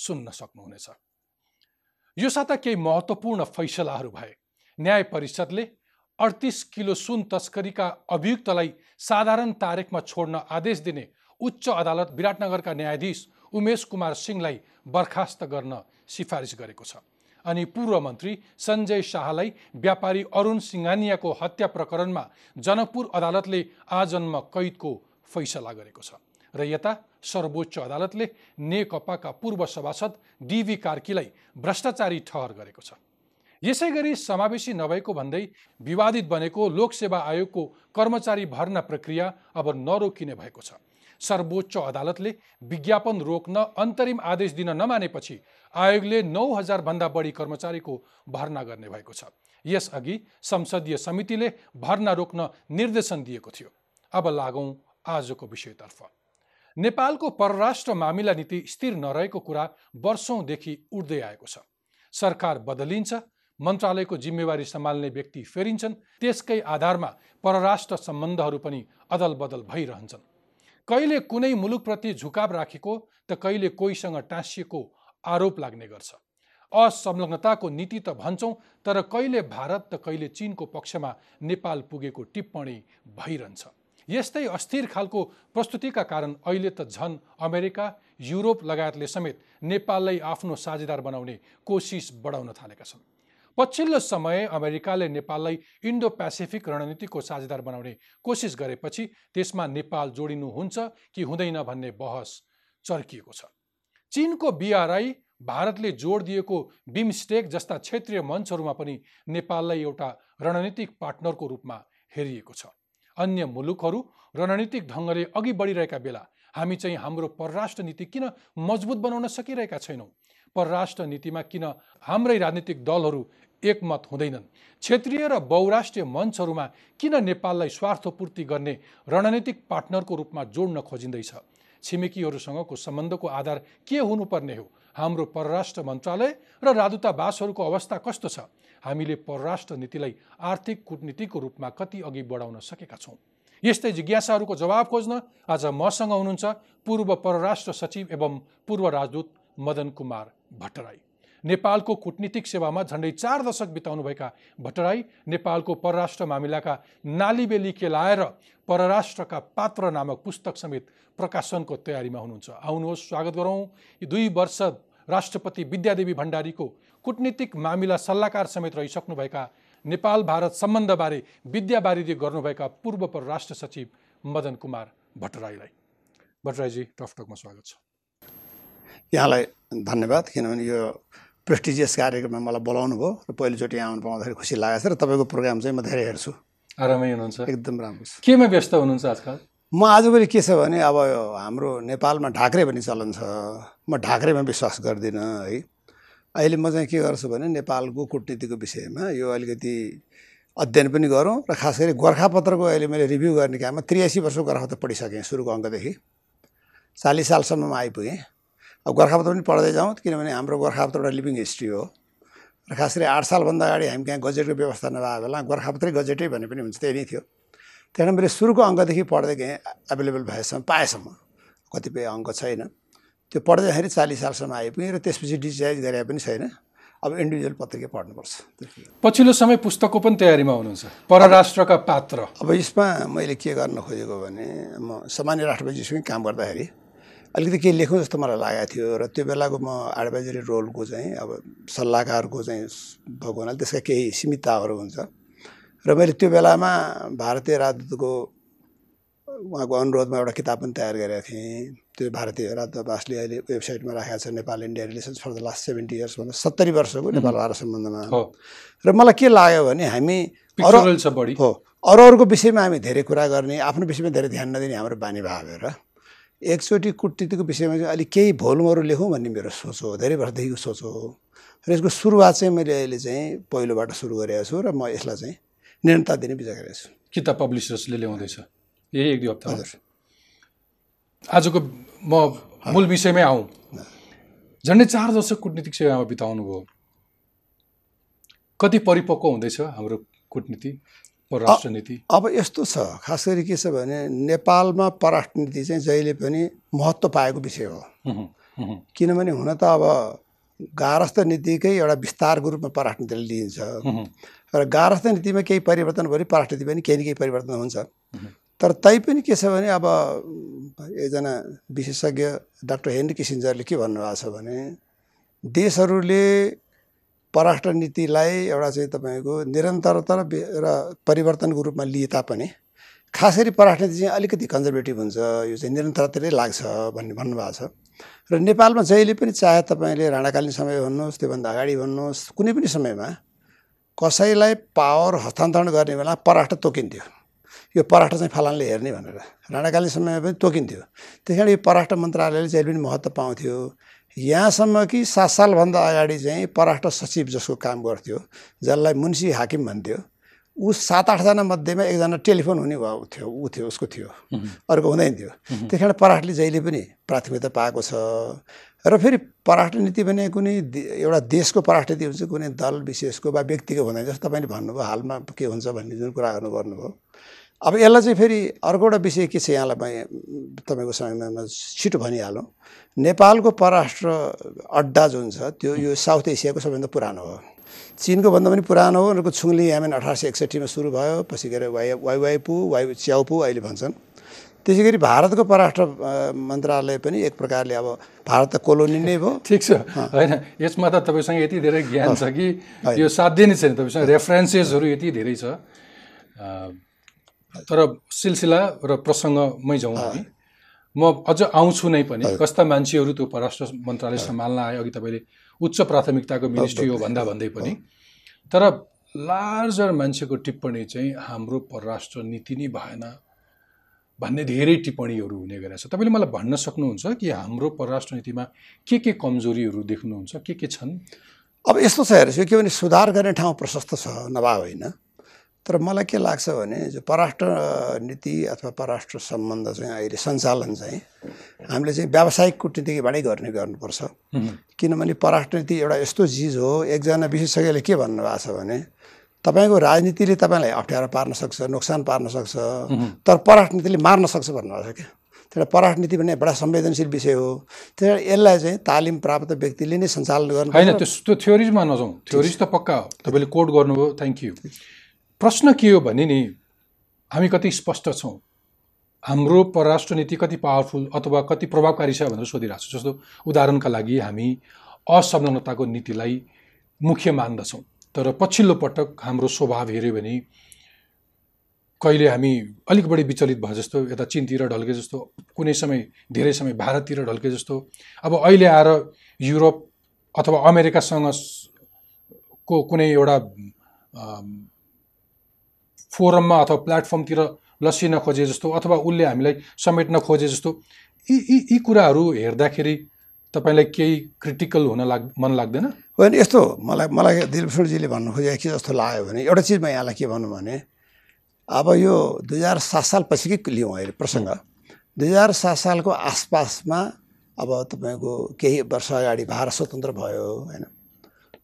सुन्न सक्नुहुनेछ। यो साता केही महत्त्वपूर्ण फैसलाहरू भए न्याय परिषदले अडतिस किलो सुन तस्करीका अभियुक्तलाई साधारण तारिकमा छोड्न आदेश दिने उच्च अदालत विराटनगरका न्यायाधीश उमेश कुमार सिंहलाई बर्खास्त गर्न सिफारिस गरेको छ अनि पूर्व मन्त्री सञ्जय शाहलाई व्यापारी अरुण सिंघानियाको हत्या प्रकरणमा जनकपुर अदालतले आजन्म कैदको फैसला गरेको छ। र यता सर्वोच्च अदालतले नेकपाका पूर्व सभासद डिभी कार्कीलाई भ्रष्टाचारी ठहर गरेको छ। यसै गरी समावेशी नभएको भन्दै विवादित बनेको लोकसेवा आयोगको कर्मचारी भर्ना प्रक्रिया अब नरोकिने भएको छ। सर्वोच्च अदालतले विज्ञापन रोक्न अन्तरिम आदेश दिन नमानेपछि आयोगले नौ हजारभन्दा बढी कर्मचारीको भर्ना गर्ने भएको छ। यसअघि संसदीय समितिले भर्ना रोक्न निर्देशन दिएको थियो। अब लागौँ आजको विषयतर्फ। नेपालको परराष्ट्र मामिला नीति स्थिर नरहेको कुरा वर्षौँदेखि उठ्दै आएको छ। सरकार बदलिन्छ मन्त्रालयको जिम्मेवारी सम्हाल्ने व्यक्ति फेरिन्छन् त्यसकै आधारमा परराष्ट्र सम्बन्धहरू पनि अदल बदल भइरहन्छन्। कहिले कुनै मुलुकप्रति झुकाव राखेको त कहिले कोहीसँग टाँसिएको आरोप लाग्ने गर्छ। असंलग्नताको नीति त भन्छौँ तर कहिले भारत त कहिले चिनको पक्षमा नेपाल पुगेको टिप्पणी भइरहन्छ। यस्तै अस्थिर खालको प्रस्तुतिका कारण अहिले त झन अमेरिका युरोप लगायतले समेत नेपाललाई आफ्नो साझेदार बनाउने कोसिस बढाउन थालेका छन्। पछिल्लो समय अमेरिकाले नेपाललाई इन्डो पेसिफिक रणनीतिको साझेदार बनाउने कोसिस गरेपछि त्यसमा नेपाल जोडिनुहुन्छ कि हुँदैन भन्ने बहस चर्किएको छ। चिनको बिआरआई भारतले जोड दिएको बिमस्टेक जस्ता क्षेत्रीय मञ्चहरूमा पनि नेपाललाई एउटा रणनीतिक पार्टनरको रूपमा हेरिएको छ। अन्य मुलुकहरू रणनीतिक ढङ्गले अघि बढिरहेका बेला हामी चाहिँ हाम्रो परराष्ट्र नीति किन मजबुत बनाउन सकिरहेका छैनौँ? परराष्ट्र नीतिमा किन हाम्रै राजनीतिक दलहरू एकमत हुँदैनन्? क्षेत्रीय र बहुराष्ट्रिय मञ्चहरूमा किन नेपाललाई स्वार्थपूर्ति गर्ने रणनीतिक पार्टनरको रूपमा जोड्न खोजिँदैछ? छिमेकीहरूसँगको सम्बन्धको आधार के हुनुपर्ने हो? हाम्रो परराष्ट्र मन्त्रालय र राजदूतावासहरूको अवस्था कस्तो छ? हामीले परराष्ट्र नीतिलाई आर्थिक कुटनीतिको रूपमा कति अघि बढाउन सकेका छौँ? यस्तै जिज्ञासाहरूको जवाब खोज्न आज मसँग हुनुहुन्छ पूर्व परराष्ट्र सचिव एवं पूर्व राजदूत मदन कुमार भट्टराई। नेपालको कुटनीतिक सेवामा झन्डै चार दशक बिताउनुभएका भट्टराई नेपालको परराष्ट्र मामिलाका नालीबेली केलाएर परराष्ट्रका पात्र नामक पुस्तक समेत प्रकाशनको तयारीमा हुनुहुन्छ। आउनुहोस् स्वागत गरौँ। दुई वर्ष राष्ट्रपति विद्यादेवी भण्डारीको कुटनीतिक मामिला सल्लाहकार समेत रहिसक्नुभएका नेपाल भारत सम्बन्धबारे विद्यावारिधि गर्नुभएका पूर्व परराष्ट्र सचिव मदन कुमार भट्टराईलाई। भट्टराईजी टकटकमा स्वागत छ। यहाँलाई धन्यवाद किनभने यो प्रेस्टिजियस कार्यक्रममा मलाई बोलाउनु भयो र पहिलोचोटि यहाँ आउनु पाउँदाखेरि खुसी लागेको छ र तपाईँको प्रोग्राम चाहिँ म धेरै हेर्छु। आरामै हुनुहुन्छ। एकदम राम्रो छ। केमा व्यस्त हुनुहुन्छ आजकल? म आजभोलि के छ भने अब हाम्रो नेपालमा ढाक्रे भन्ने चलन छ। म ढाक्रेमा विश्वास गर्दिनँ है। अहिले म चाहिँ के गर्छु भने नेपालको कुटनीतिको विषयमा यो अलिकति अध्ययन पनि गरौँ र खास गरी गोर्खापत्रको अहिले मैले रिभ्यू गर्ने काममा त्रियासी वर्षको गोर्खापत्र पढिसकेँ सुरुको अङ्कदेखि। चालिस सालसम्ममा आइपुगेँ। अब गोर्खापत्र पनि पढ्दै जाउँ किनभने हाम्रो गोर्खापत्र एउटा लिभिङ हिस्ट्री हो। र खास गरी आठ सालभन्दा अगाडि हामी कहाँ गजेटको व्यवस्था नभएको बेला गोर्खापत्रै गजेटै भने पनि हुन्छ त्यही नै थियो। त्यहाँबाट मैले सुरुको अङ्कदेखि पढ्दै गएँ एभाइलेबल भएसम्म पाएसम्म। कतिपय अङ्क छैन। त्यो पढ्दाखेरि चालिस सालसम्म आइपुगेँ र त्यसपछि डिजिटाइज गरे पनि छैन। अब इन्डिभिजुअल पत्रिका पढ्नुपर्छ। पछिल्लो समय पुस्तकको पनि तयारीमा हुनुहुन्छ। परराष्ट्रका पात्र। अब यसमा मैले के गर्न खोजेको भने म सामान्य राष्ट्रपतिसँग काम गर्दाखेरि अलिकति केही लेखौँ जस्तो मलाई लागेको थियो र त्यो बेलाको म एडभाइजरी रोलको चाहिँ अब सल्लाहकारको चाहिँ भएको हुनाले त्यसका केही सीमितताहरू हुन्छ। र मैले त्यो बेलामा भारतीय राजदूतको उहाँको अनुरोधमा एउटा किताब पनि तयार गरेका थिएँ। त्यो भारतीय राजदूतावासले अहिले वेबसाइटमा राखेको छ Nepal India relations for the last seventy years भन्दा सत्तरी वर्षको नेपाल भारत सम्बन्धमा। र मलाई के लाग्यो भने हामी अरू हो अरू अरूको विषयमा हामी धेरै कुरा गर्ने आफ्नो विषयमा धेरै ध्यान नदिने हाम्रो बानी भाव एकचोटि कुटनीतिको विषयमा चाहिँ अलिक केही भोलुमहरू लेखौँ भन्ने मेरो सोच हो धेरै वर्षदेखिको सोच हो। र यसको सुरुवात चाहिँ मैले अहिले चाहिँ पहिलोबाट सुरु गरेको छु र म यसलाई चाहिँ निरन्तर दिने विचार गरेको छु। किताब पब्लिसर्सले ल्याउँदैछ। यही एक दुई हप्ता हजुर। आजको म मूल विषयमै आउँ। झन्डै चार दशक कुटनीतिक सेवामा बिताउनु भयो कति परिपक्व हुँदैछ हाम्रो कुटनीति? परराष्ट्र नीति अब यस्तो छ खास गरी के छ भने नेपालमा परराष्ट्र नीति चाहिँ जहिले पनि महत्त्व पाएको विषय हो। किनभने हुन त अब गारस्थ नीतिकै एउटा विस्तारको रूपमा परराष्ट्र नीतिले लिइन्छ र गारस्थ नीतिमा केही परिवर्तन भयो भने परराष्ट्र नीति पनि केही न केही परिवर्तन हुन्छ। तर तैपनि के छ भने अब एकजना विशेषज्ञ डाक्टर हेनरी किसिन्जरले के भन्नुभएको छ भने देशहरूले परराष्ट्र नीतिलाई एउटा चाहिँ तपाईँको निरन्तरता र परिवर्तनको रूपमा लिए तापनि खास गरी परराष्ट्र नीति चाहिँ अलिकति कन्जर्भेटिभ हुन्छ यो चाहिँ निरन्तरतारै लाग्छ भन्ने भन्नुभएको छ। र नेपालमा जहिले पनि चाहे तपाईँले राणाकालीन समय भन्नुहोस् त्योभन्दा अगाडि भन्नुहोस् कुनै पनि समयमा कसैलाई पावर हस्तान्तरण गर्ने बेला परराष्ट्र तोकिन्थ्यो। यो परराष्ट्र चाहिँ फलानले हेर्ने भनेर। राणाकालीन समयमा पनि तोकिन्थ्यो। त्यस कारण यो परराष्ट्र मन्त्रालयले जहिले पनि महत्त्व पाउँथ्यो। यहाँसम्म कि सात सालभन्दा अगाडि चाहिँ परराष्ट्र सचिव जसको काम गर्थ्यो जसलाई मुन्सी हाकिम भन्थ्यो ऊ सात आठजना मध्येमा एकजना टेलिफोन हुने भयो थियो ऊ थियो उसको थियो अर्को हुँदैन थियो। त्यस कारण परराष्ट्रले जहिले पनि प्राथमिकता पाएको छ। र फेरि परराष्ट्र नीति भने कुनै एउटा देशको परराष्ट्र नीति हुन्छ कुनै दल विशेषको वा व्यक्तिको हुँदैन जस्तो तपाईँले भन्नुभयो हालमा के हुन्छ भन्ने जुन कुरा गर्नुभयो अब यसलाई चाहिँ फेरि अर्को एउटा विषय के छ यहाँलाई म तपाईँको समयमा छिटो भनिहालौँ। नेपालको परराष्ट्र अड्डा जुन छ त्यो यो साउथ एसियाको सबैभन्दा पुरानो हो। चिनको भन्दा पनि पुरानो हो उनीहरूको छुङली यामेन अठार सय एकसट्ठीमा सुरु भयो पछि गएर वाइ वाइवाइपू वाइ च्याउपू अहिले भन्छन्। त्यसै गरी भारतको परराष्ट्र अ, मन्त्रालय पनि एक प्रकारले अब भारत त कोलोनी नै भयो ठिक छ। होइन यसमा त तपाईँसँग यति धेरै ज्ञान छ कि यो साध्य नै छैन तपाईँसँग। रेफरेन्सेसहरू यति धेरै छ। तर सिलसिला र प्रसङ्गमै जाउँ हामी। म अझ आउँछु नै पनि। कस्ता मान्छेहरू त्यो परराष्ट्र मन्त्रालय सम्हाल्न आयो अघि तपाईँले उच्च प्राथमिकताको मिनिस्ट्री हो भन्दा भन्दै पनि। तर लार्जर मान्छेको टिप्पणी चाहिँ हाम्रो परराष्ट्र नीति नै भएन भन्ने धेरै टिप्पणीहरू हुने गरेको छ तपाईँले मलाई भन्न सक्नुहुन्छ कि हाम्रो परराष्ट्र नीतिमा के के कमजोरीहरू देख्नुहुन्छ के के छन्? अब यस्तो छ हेर्नुहोस् यो के भने सुधार गर्ने ठाउँ प्रशस्त छ नभए होइन। तर मलाई के लाग्छ भने जो परराष्ट्र नीति अथवा परराष्ट्र सम्बन्ध चाहिँ अहिले सञ्चालन चाहिँ हामीले चाहिँ व्यावसायिक कुटनीतिबाटै गर्ने गर्नुपर्छ। किनभने परराष्ट्र नीति एउटा यस्तो चिज हो एकजना विशेषज्ञले के भन्नुभएको छ भने तपाईँको राजनीतिले तपाईँलाई अप्ठ्यारो पार्न सक्छ नोक्सान पार्न सक्छ तर परराष्ट्र नीतिले मार्न सक्छ भन्नुभएको छ क्या। त्यही भएर परराष्ट्र नीति भन्ने बडा संवेदनशील विषय हो। त्यही भएर यसलाई चाहिँ तालिम प्राप्त व्यक्तिले नै सञ्चालन गर्नु होइन त्यो त्यो थ्योरिजमा नजाउँ। थ्योरिज त पक्का हो। तपाईँले कोड गर्नुभयो थ्याङ्क यू प्रश्न के हो भने नि हामी कति स्पष्ट छौँ? हाम्रो परराष्ट्र नीति कति पावरफुल अथवा कति प्रभावकारी छ भनेर सोधिरहेको छु। जस्तो उदाहरणका लागि हामी असंलग्नताको नीतिलाई मुख्य मान्दछौँ। तर पछिल्लो पटक हाम्रो स्वभाव हेऱ्यो भने कहिले हामी अलिक बढी विचलित भए जस्तो यता चिनतिर ढल्के जस्तो कुनै समय धेरै समय भारततिर ढल्के जस्तो अब अहिले आएर युरोप अथवा अमेरिकासँग को कुनै एउटा फोरममा अथवा प्लेटफर्मतिर लसिन खोजे जस्तो अथवा उसले हामीलाई समेट्न खोजे जस्तो यी यी यी कुराहरू हेर्दाखेरि तपाईँलाई केही क्रिटिकल हुन लाग मन लाग्दैन? होइन यस्तो मलाई मलाई दिलभूषणजीले भन्नु खोजेको के जस्तो लाग्यो भने एउटा चिज म यहाँलाई के भनौँ भने अब यो दुई हजार सात साल पछिकै लिउँ अहिले प्रसङ्ग। दुई हजार सात सालको आसपासमा अब तपाईँको केही वर्ष अगाडि भारत स्वतन्त्र भयो होइन।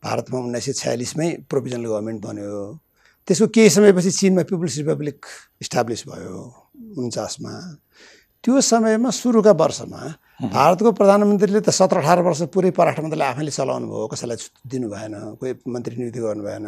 भारतमा उन्नाइस सय छयालिसमै प्रोभिजनल गभर्मेन्ट बन्यो। त्यसको केही समयपछि चिनमा पिपुल्स रिपब्लिक इस्टाब्लिस भयो उन्चासमा। त्यो समयमा सुरुका वर्षमा भारतको प्रधानमन्त्रीले त सत्र अठार वर्ष पुरै परराष्ट्र मन्त्रीले आफैले चलाउनु भयो कसैलाई दिनु भएन कोही मन्त्री नियुक्ति गर्नु भएन।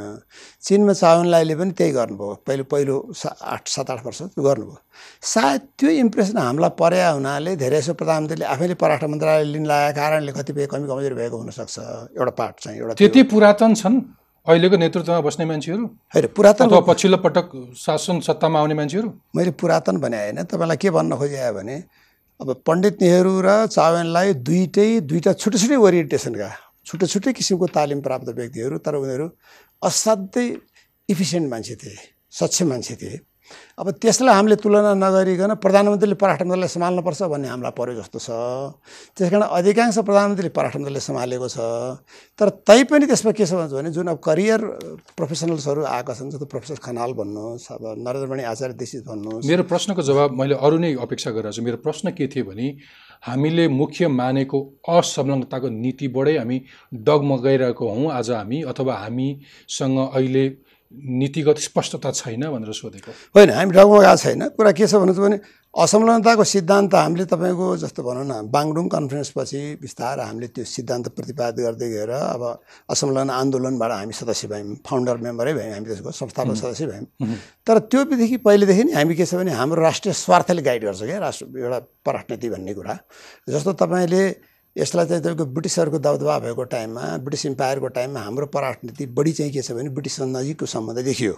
चिनमा चाउनलाईले पनि त्यही गर्नुभयो पहिलो पहिलो सा आठ सात आठ वर्ष त्यो गर्नुभयो। सायद त्यो इम्प्रेसन हामीलाई पर्या हुनाले धेरै जसो प्रधानमन्त्रीले आफैले परराष्ट्र मन्त्रालय लिन लागेको कारणले कतिपय कमी कमजोरी भएको हुनसक्छ एउटा पार्ट चाहिँ एउटा त्यो- त्यति पुरातन छन् अहिलेको नेतृत्वमा बस्ने मान्छेहरू? होइन पुरातन पछिल्लो पटक शासन सत्तामा आउने मान्छेहरू? मैले पुरातन भने होइन तपाईँलाई के भन्न खोजेँ भने अब पण्डित नेहरू र चावनलाई दुइटै दुईवटा छुट्टै छुट्टै ओरिएन्टेसनका छुट्टै छुट्टै किसिमको तालिम प्राप्त व्यक्तिहरू तर उनीहरू असाध्यै इफिसियन्ट मान्छे थिए सक्षम मान्छे थिए। अब त्यसलाई हामीले तुलना नगरिकन प्रधानमन्त्रीले पराष्ट्र मन्त्रीलाई सम्हाल्नुपर्छ भन्ने हामीलाई पऱ्यो जस्तो छ। त्यस कारण अधिकांश प्रधानमन्त्रीले पराष्ट्र मन्त्रीले सम्हालेको छ। तर तैपनि त्यसमा के छ भने जुन अब करियर प्रोफेसनल्सहरू आएका छन् जस्तो प्रोफेसर खनाल भन्नुहोस् अब नरेन्द्रमणि आचार्य दीक्षित भन्नुहोस्। मेरो प्रश्नको जवाब मैले अरू नै अपेक्षा गरिरहेको छु। मेरो प्रश्न के थियो भने हामीले मुख्य मानेको असंलग्नताको नीतिबाटै हामी डगमगाइरहेको हौँ। आज हामी अथवा हामीसँग अहिले नीतिगत स्पष्टता छैन भनेर सोधेको। होइन हामी डगमगाएको छैन। कुरा के छ भन्नु भने असंलग्नताको सिद्धान्त हामीले तपाईँको जस्तो भनौँ न बाङडुङ कन्फरेन्सपछि बिस्तारै हामीले त्यो सिद्धान्त प्रतिपादित गर्दै गएर अब असंलग्न आन्दोलनबाट हामी सदस्य भयौँ फाउन्डर मेम्बरै भयौँ हामी त्यसको संस्थापक सदस्य भयौँ। तर त्योदेखि पहिलेदेखि नि हामी के छ भने हाम्रो राष्ट्रिय स्वार्थले गाइड गर्छ क्या राष्ट्र एउटा पराष्ट्रनीति भन्ने कुरा। जस्तो तपाईँले यसलाई चाहिँ तपाईँको ब्रिटिसहरूको दबदबा भएको टाइममा ब्रिटिस इम्पायरको टाइममा हाम्रो पराष्ट्रनीति बढी चाहिँ के छ भने ब्रिटिससँग नजिकको सम्बन्ध देखियो।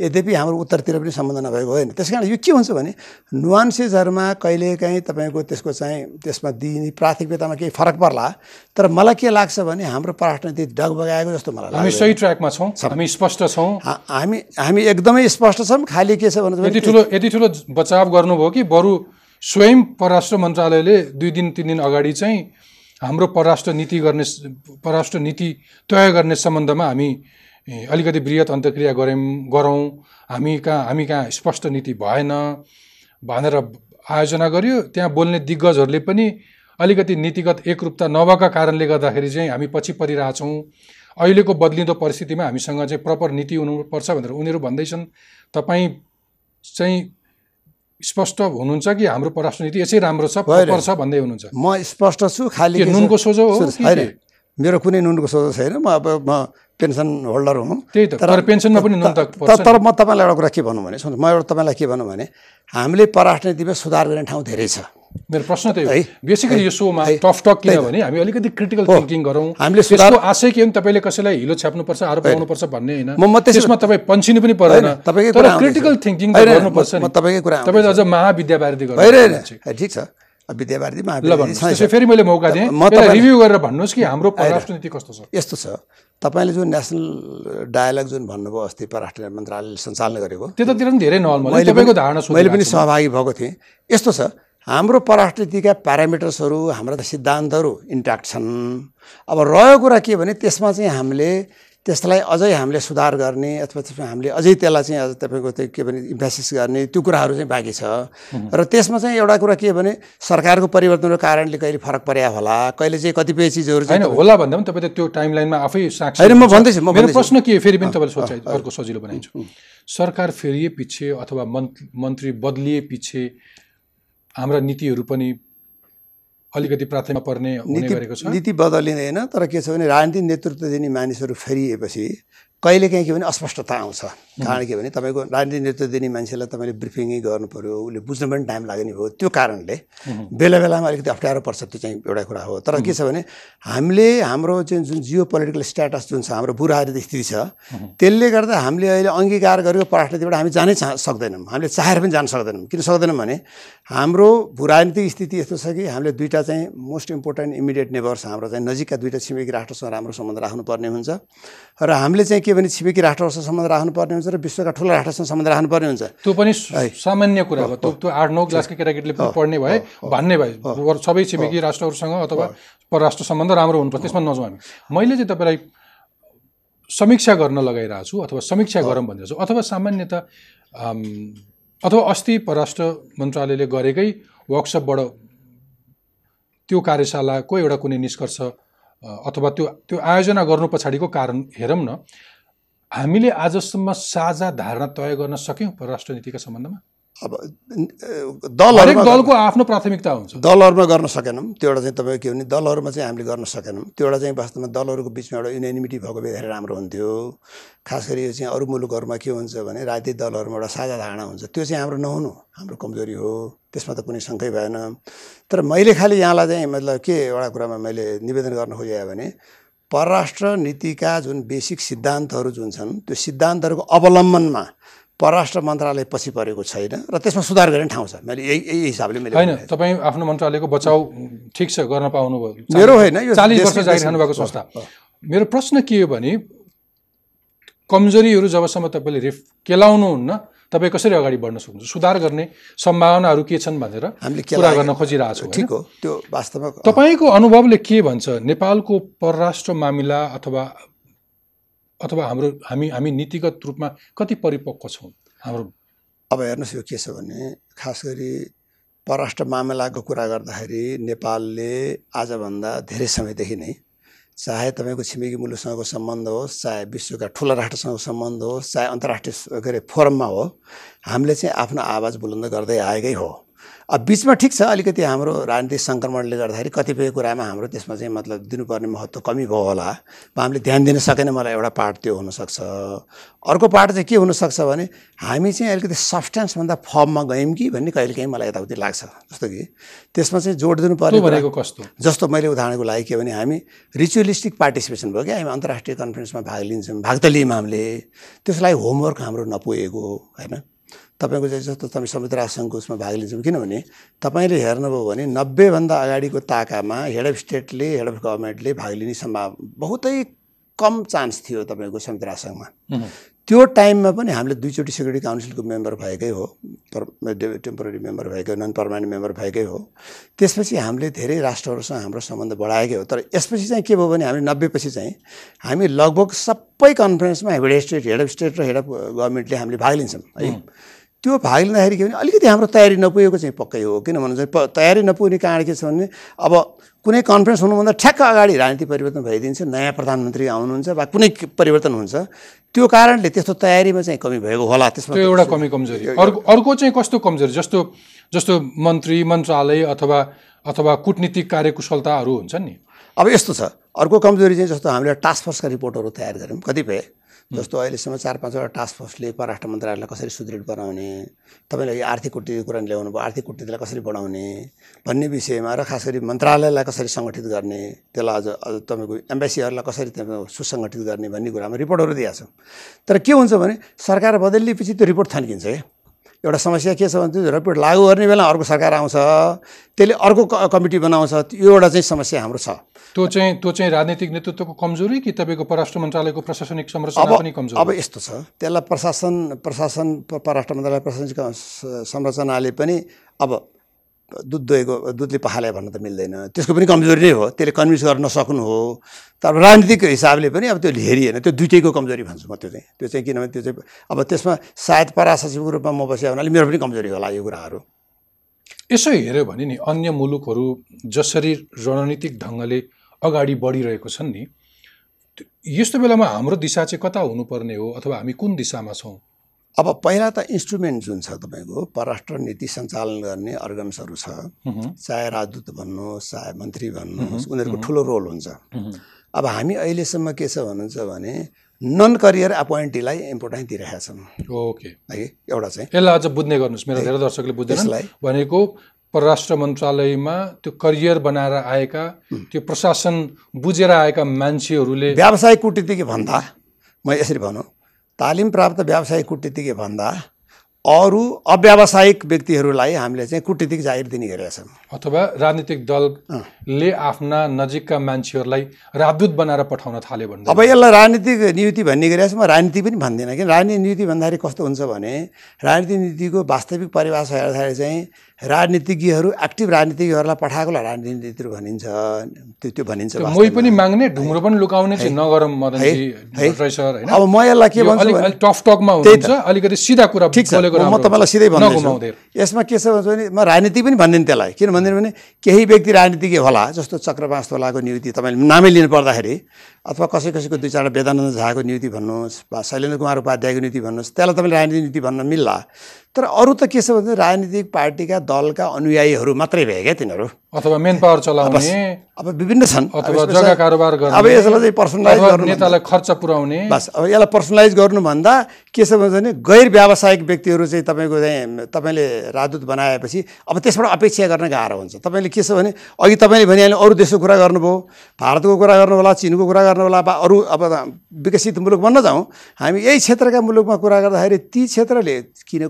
यद्यपि हाम्रो उत्तरतिर पनि सम्बन्ध नभएको होइन। त्यस कारण यो के हुन्छ भने नुवान्सेसहरूमा कहिलेकाहीँ तपाईँको त्यसको चाहिँ त्यसमा दिने प्राथमिकतामा केही फरक पर्ला तर मलाई के लाग्छ भने हाम्रो पराष्ट्रनीति डगबगाएको जस्तो मलाई हामी लाग्छ सही ट्र्याकमा छौँ हामी स्पष्ट छौँ। हामी हामी एकदमै स्पष्ट छौँ खालि के छ भने यति ठुलो यति ठुलो बचाव गर्नुभयो कि बरु स्वयं परराष्ट्र मन्त्रालयले दुई दिन तिन दिन अगाडि चाहिँ हाम्रो परराष्ट्र नीति गर्ने परराष्ट्र नीति तय गर्ने सम्बन्धमा हामी अलिकति वृहत अन्तर्क्रिया गऱ्यौँ गरौँ। हामी कहाँ हामी कहाँ स्पष्ट नीति भएन भनेर आयोजना गर्यो। त्यहाँ बोल्ने दिग्गजहरूले पनि अलिकति नीतिगत एकरूपता नभएका कारणले गर्दाखेरि चाहिँ हामी पछि परिरहेछौँ। अहिलेको बदलिँदो परिस्थितिमा हामीसँग चाहिँ प्रपर नीति हुनुपर्छ भनेर उनीहरू भन्दैछन्। तपाईँ चाहिँ स्पष्ट हुनुहुन्छ कि हाम्रो परराष्ट्र नीति यसै राम्रो छ छ भन्दै हुनुहुन्छ? म स्पष्ट छु खालि नुनको सोझो हो होइन? मेरो कुनै नुनको सोझो छैन म अब म पेन्सन होल्डर हुँ। त्यही त तर पेन्सनमा पनि नुन त तर म तपाईँलाई एउटा कुरा के भनौँ भने म एउटा तपाईँलाई के भनौँ भने हामीले पराष्ट्र नीतिमा सुधार गर्ने ठाउँ धेरै छ। मेरो प्रश्न त्यही है। बेसिकली यो सोमा। Tough talk. किनभने हामी अलिकति क्रिटिकल। थिङ्किङ गरौँ। हामीले त्यसको आशय के हो भने तपाईँले कसैलाई हिलो छ्याप्नुपर्छ आरोप लगाउनुपर्छ भन्ने होइन। म- म त्यसो- त्यसमा तपाईँ पन्छिनु पनि पर्दैन। तर। क्रिटिकल थिङ्किङ गर्नुपर्छ तपाईँकै कुरा तपाईँ अझ गर्नु होइन। ठिक छ। त्यसो फेरि मैले मौका दिएँ। रिभ्यू गरेर भन्नुहोस् कि हाम्रो परराष्ट्र नीति कस्तो छ? यस्तो छ। तपाईँले जुन नेसनल डायलग जुन भन्नुभयो अस्ति परराष्ट्र मन्त्रालयले सञ्चालन गरेको त्यतातिर पनि धेरै नर्मल मैले तपाईँको पनि- धारणा मैले पनि सोधिरहेको छु। सहभागी भएको थिएँ। यस्तो छ। हाम्रो पराष्ट्रनीतिका प्यारामिटर्सहरू हाम्रा त सिद्धान्तहरू इन्ट्याक्ट छन् अब रह्यो कुरा के भने त्यसमा चाहिँ हामीले त्यसलाई अझै हामीले सुधार गर्ने अथवा त्यसमा हामीले अझै त्यसलाई चाहिँ अझ तपाईँको त्यो के भने इम्फेसिस गर्ने त्यो कुराहरू चाहिँ बाँकी छ र त्यसमा चाहिँ एउटा कुरा के भने सरकारको परिवर्तनको कारणले कहिले फरक पर्या होला कहिले चाहिँ कतिपय चिजहरू चाहिँ होला भन्दा पनि तपाईँ त त्यो टाइम लाइनमा आफै साक्षी होइन, म। भन्दैछु, म मेरो। प्रश्न के? फेरि पनि तपाईँले सोचाइ अर्को सजिलो बनाइन्छु सरकार फेरिए पछि अथवा मन्त्री मन्त्री बदलिए पछि हाम्रा नीतिहरू पनि अलिकति प्राथमिकता पर्ने हुने नीति गरेको छ। नीति बदलिँदैन तर के छ भने राजनीतिक नेतृत्व दिने मानिसहरू फेरिएपछि कहिले काहीँ के भने अस्पष्टता आउँछ। कारण के भने तपाईँको राजनीतिक नेतृत्व दिने मान्छेलाई तपाईँले ब्रिफिङै गर्नु पऱ्यो उसले बुझ्नु पनि टाइम लाग्ने भयो। त्यो कारणले बेला बेलामा अलिकति अप्ठ्यारो पर्छ त्यो चाहिँ एउटा कुरा हो। तर के छ भने हामीले हाम्रो चाहिँ जुन जियो पोलिटिकल स्ट्याटस जुन छ हाम्रो बुराहारी स्थिति छ त्यसले गर्दा हामीले अहिले अङ्गीकार गरेको पराष्ट्रतिबाट हामी जानै चाह सक्दैनौँ। हामीले चाहेर पनि जान सक्दैनौँ। किन सक्दैनौँ भने हाम्रो भूराजनीतिक स्थिति यस्तो छ कि हामीले दुईवटा चाहिँ मोस्ट इम्पोर्टेन्ट इमिडिएट नेबर्स हाम्रो चाहिँ नजिकका दुईवटा छिमेकी राष्ट्रसँग राम्रो सम्बन्ध राख्नुपर्ने हुन्छ। र हामीले चाहिँ के भने छिमेकी राष्ट्रहरूसँग सम्बन्ध राख्नुपर्ने हुन्छ र विश्वका ठुला राष्ट्रसँग सम्बन्ध राख्नुपर्ने हुन्छ। त्यो पनि सामान्य कुरा हो। त्यो आठ नौ क्लासको केटाकेटीले पढ्ने भए भन्ने भए सबै छिमेकी राष्ट्रहरूसँग अथवा परराष्ट्र सम्बन्ध राम्रो हुनुपर्छ त्यसमा नजाउँ हामी। मैले चाहिँ तपाईँलाई समीक्षा गर्न लगाइरहेको छु अथवा समीक्षा गरौँ भनिरहेको छु अथवा सामान्यत अथवा अस्ति परराष्ट्र मन्त्रालयले गरेकै वर्कसपबाट त्यो कार्यशालाको एउटा कुनै निष्कर्ष अथवा त्यो त्यो आयोजना गर्नु पछाडिको कारण हेरौँ न हामीले आजसम्म साझा धारणा तय गर्न सक्यौँ परराष्ट्र नीतिका सम्बन्धमा? अब दलहरूमा दलको आफ्नो प्राथमिकता हुन्छ। दलहरूमा गर्न सकेनौँ। त्यो एउटा चाहिँ तपाईँको के भने दलहरूमा चाहिँ हामीले गर्न सकेनौँ। त्यो एउटा चाहिँ वास्तवमा दलहरूको बिचमा एउटा युनानिमिटी भएको भए धेरै राम्रो हुन्थ्यो। खास गरी यो चाहिँ अरू मुलुकहरूमा के हुन्छ भने राजनीतिक दलहरूमा एउटा साझा धारणा हुन्छ। त्यो चाहिँ हाम्रो नहुनु हाम्रो कमजोरी हो। त्यसमा त कुनै शङ्कै भएन। तर मैले खालि यहाँलाई चाहिँ मतलब के एउटा कुरामा मैले निवेदन गर्न खोजेँ भने परराष्ट्र नीतिका जुन बेसिक सिद्धान्तहरू जुन छन् त्यो सिद्धान्तहरूको अवलम्बनमा परराष्ट्र मन्त्रालय पछि परेको छैन र त्यसमा सुधार गर्ने ठाउँ छ। मैले यही यही हिसाबले मैले होइन तपाईँ आफ्नो मन्त्रालयको बचाउ ठिक छ गर्न पाउनुभयो। मेरो होइन यो चालिस वर्ष देशकै- जागिर खानुभएको संस्था। मेरो प्रश्न के हो भने कमजोरीहरू जबसम्म तपाईँले रिफ केलाउनुहुन्न तपाईँ कसरी अगाडि बढ्न सक्नुहुन्छ? सुधार गर्ने सम्भावनाहरू के छन् भनेर हामीले कुरा गर्न खोजिरहेको छु ठिक हो त्यो वास्तवमा तपाईँको अनुभवले के भन्छ? नेपालको परराष्ट्र मामिला अथवा अथवा हाम्रो हामी हामी नीतिगत रूपमा कति परिपक्व छौँ? हाम्रो अब हेर्नुहोस् यो के छ भने खास गरी परराष्ट्र मामिलाको कुरा गर्दाखेरि नेपालले आजभन्दा धेरै समयदेखि नै चाहे तपाईँको छिमेकी मुलुकसँगको सम्बन्ध होस् चाहे विश्वका ठुला राष्ट्रसँगको सम्बन्ध होस् चाहे अन्तर्राष्ट्रिय के अरे फोरममा हो हामीले चाहिँ आफ्नो आवाज बुलन्द गर्दै आएकै हो। अब बिचमा ठिक छ अलिकति हाम्रो राजनीतिक सङ्क्रमणले गर्दाखेरि कतिपय कुरामा हाम्रो त्यसमा चाहिँ मतलब दिनुपर्ने महत्त्व कमी भयो होला। हामीले ध्यान दिन सकेन मलाई एउटा पार्ट त्यो हुनसक्छ। अर्को पार्ट चाहिँ के हुनसक्छ भने हामी चाहिँ अलिकति सब्सटेन्सभन्दा फर्ममा गयौँ कि भन्ने कहिलेकाहीँ मलाई यताउति लाग्छ जस्तो कि त्यसमा चाहिँ जोड दिनु पर्ने भनेको कस्तो? जस्तो मैले उदाहरणको लागि के भने हामी रिचुअलिस्टिक पार्टिसिपेसन भयो क्या हामी अन्तर्राष्ट्रिय कन्फरेन्समा भाग लिन्छौँ भाग त लियौँ हामीले। त्यसको लागि होमवर्क हाम्रो नपुगेको होइन? तपाईँको चाहिँ जस्तो तपाईँ संयुक्त राष्ट्रसङ्घको उसमा भाग लिन्छौँ किनभने तपाईँले हेर्नुभयो भने नब्बेभन्दा अगाडिको ताकामा हेड अफ स्टेटले हेड अफ गभर्मेन्टले भाग लिने सम्भाव बहुतै कम चान्स थियो तपाईँको संयुक्त राष्ट्रसङ्घमा उहुँ। त्यो टाइममा पनि हामीले दुईचोटि सेक्युरिटी काउन्सिलको मेम्बर भएकै हो पर टेम्पोररी मेम्बर भएकै नन पर्मानेन्ट मेम्बर भएकै हो। त्यसपछि हामीले धेरै राष्ट्रहरूसँग हाम्रो सम्बन्ध बढाएकै हो। तर यसपछि चाहिँ के भयो भने हामी नब्बेपछि चाहिँ हामी लगभग सबै कन्फरेन्समा head state head of state र हेड अफ गभर्मेन्टले हामीले भाग लिन्छौँ। है? त्यो भाग लिँदाखेरि के भने अलिकति हाम्रो तयारी नपुगेको चाहिँ पक्कै हो किनभने चाहिँ प- तयारी नपुग्ने कारण के छ भने अब कुनै कन्फरेन्स हुनुभन्दा ठ्याक्क अगाडि राजनीति परिवर्तन भइदिन्छ नयाँ प्रधानमन्त्री आउनुहुन्छ वा कुनै परिवर्तन हुन्छ त्यो कारणले त्यस्तो तयारीमा चाहिँ कमी भएको होला त्यसमा त्यो एउटा कमी कमजोरी। अर्को अर्को चाहिँ कस्तो कमजोरी? जस्तो जस्तो मन्त्री मन्त्रालय अथवा अथवा कुटनीतिक कार्यकुशलताहरू हुन्छन् नि। अब यस्तो छ अर्को कमजोरी चाहिँ जस्तो हामीले टास्क फोर्सका रिपोर्टहरू तयार गऱ्यौँ कतिपय। जस्तो अहिलेसम्म चार पाँचवटा टास्क फोर्सले परराष्ट्र मन्त्रालयलाई कसरी सुदृढ बनाउने तपाईँले आर्थिक कुटनीतिको कुरा ल्याउनु भयो आर्थिक कुटनीतिलाई कसरी बढाउने भन्ने विषयमा र खास गरी मन्त्रालयलाई कसरी सङ्गठित गर्ने त्यसलाई अझ अझ तपाईँको एम्बेसीहरूलाई कसरी तपाईँको सुसङ्गठित गर्ने भन्ने कुरामा रिपोर्टहरू दिएका छौँ तर के हुन्छ भने सरकार बदलिएपछि त्यो रिपोर्ट थन्किन्छ क्या एउटा समस्या के छ भने त्यो रिपोर्ट लागू गर्ने बेला अर्को सरकार आउँछ त्यसले अर्को क- कमिटी बनाउँछ यो एउटा चाहिँ समस्या हाम्रो छ। त्यो चाहिँ त्यो चाहिँ राजनीतिक नेतृत्वको कमजोरी कि तपाईँको परराष्ट्र मन्त्रालयको प्रशासनिक संरचना पनि कमजोर? अब यस्तो छ त्यसलाई प्रशासन प्रशासन परराष्ट्र मन्त्रालय प्रशासनिक संरचनाले पनि अब दुध दोहेको दुधले पखाले भन्न त मिल्दैन। त्यसको पनि कमजोरी नै हो। त्यसले कन्भिन्स गर्न नसक्नु हो। तर राजनीतिक हिसाबले पनि अब त्यो हेरिएन त्यो दुइटैको कमजोरी भन्छु म त्यो चाहिँ। त्यो चाहिँ किनभने त्यो चाहिँ अब त्यसमा सायद परासचिवको रूपमा म बसेँ हुनाले मेरो पनि कमजोरी होला यो कुराहरू। यसो हेऱ्यो भने नि अन्य मुलुकहरू जसरी रणनीतिक ढङ्गले अगाडि बढिरहेको छन् नि यस्तो बेलामा हाम्रो दिशा चाहिँ कता हुनुपर्ने हो? अथवा हामी कुन दिशामा छौँ? अब पहिला त इन्स्ट्रुमेन्ट जुन छ तपाईँको परराष्ट्र नीति सञ्चालन गर्ने अर्गन्सहरू छ। चाहे राजदूत भन्नुहोस् चाहे मन्त्री भन्नुहोस् उनीहरूको ठुलो रोल हुन्छ। अब हामी अहिलेसम्म के छ भन्नुहुन्छ भने नन करियर एपोइन्टीलाई इम्पोर्टेन्स दिइरहेका छौँ। ओके। है एउटा चाहिँ। यसलाई अझ बुझ्ने गर्नुहोस्। मेरो धेरै दर्शकले त्यसलाई। भनेको परराष्ट्र मन्त्रालयमा त्यो करियर बनाएर आएका त्यो प्रशासन बुझेर आएका मान्छेहरूले व्यावसायिक कुटनीतिज्ञ भन्दा म यसरी भनौँ तालिम प्राप्त व्यावसायिक कुटनीतिज्ञ भन्दा अरू अव्यावसायिक व्यक्तिहरूलाई हामीले चाहिँ कुटनीतिक जागिर दिने गरेका छौँ। अथवा राजनीतिक दलले आफ्ना नजिकका मान्छेहरूलाई राजदूत बनाएर पठाउन थाल्यो भने अब यसलाई राजनीतिक नियुक्ति भन्ने गरेको छु म राजनीति पनि भन्दिनँ। किन राजनीतिक नियुक्ति भन्दाखेरि कस्तो हुन्छ भने राजनीतिक नीतिको वास्तविक परिभाषा हेर्दाखेरि चाहिँ राजनीतिज्ञहरू एक्टिभ राजनीतिज्ञहरूलाई पठाएकोलाई राजनीतिक नीतिहरू भनिन्छ त्यो त्यो भनिन्छ मै। पनि माग्ने ढुङ्ग्रो पनि लुकाउने चाहिँ नगरम अब म यसलाई के भन्छु टफ टकमा हुनुहुन्छ अलिकति सिधा कुरा ठिक छ। म तपाईँलाई सिधै हुन्छ। नघुमाउँदै। यसमा के छ भने म राजनीति पनि भन्दिनँ त्यसलाई। किन भन्दिनँ भने केही व्यक्ति राजनीतिज्ञ होला जस्तो चक्रबास तोलाको नियुक्ति तपाईँले नामै लिनु पर्दाखेरि अथवा कसै कसैको दुई चारवटा वेदानन्द झाको नियुक्ति भन्नुहोस् वा शैलेन्द्र कुमार उपाध्यायको नियुक्ति भन्नुहोस् त्यसलाई तपाईँले राजनीतिक नीति भन्न मिल्ला। तर अरू त के छ भने राजनीतिक पार्टीका दलका अनुयायीहरू मात्रै भए क्या तिनीहरू। अथवा मेन पावर चलाउने अब विभिन्न छन्। अब अथवा जग्गा कारोबार गर्ने अब यसलाई चाहिँ पर्सनलाइज गर्नु नेतालाई खर्च पुर्याउने। बस अब यसलाई पर्सनलाइज गर्नुभन्दा के छ भने गैर व्यावसायिक व्यक्तिहरू चाहिँ तपाईँको चाहिँ तपाईँले राजदूत बनाएपछि अब त्यसबाट अपेक्षा गर्न गाह्रो हुन्छ। तपाईँले के छ भने अघि तपाईँले भनिहाल्नु अरू देशको कुरा गर्नुभयो भारतको कुरा गर्नु होला चिनको कुरा गर्नुहोला वा अरू अब विकसित मुलुक बन्न जाउँ हामी यही क्षेत्रका मुलुकमा कुरा गर्दाखेरि ती क्षेत्रले किन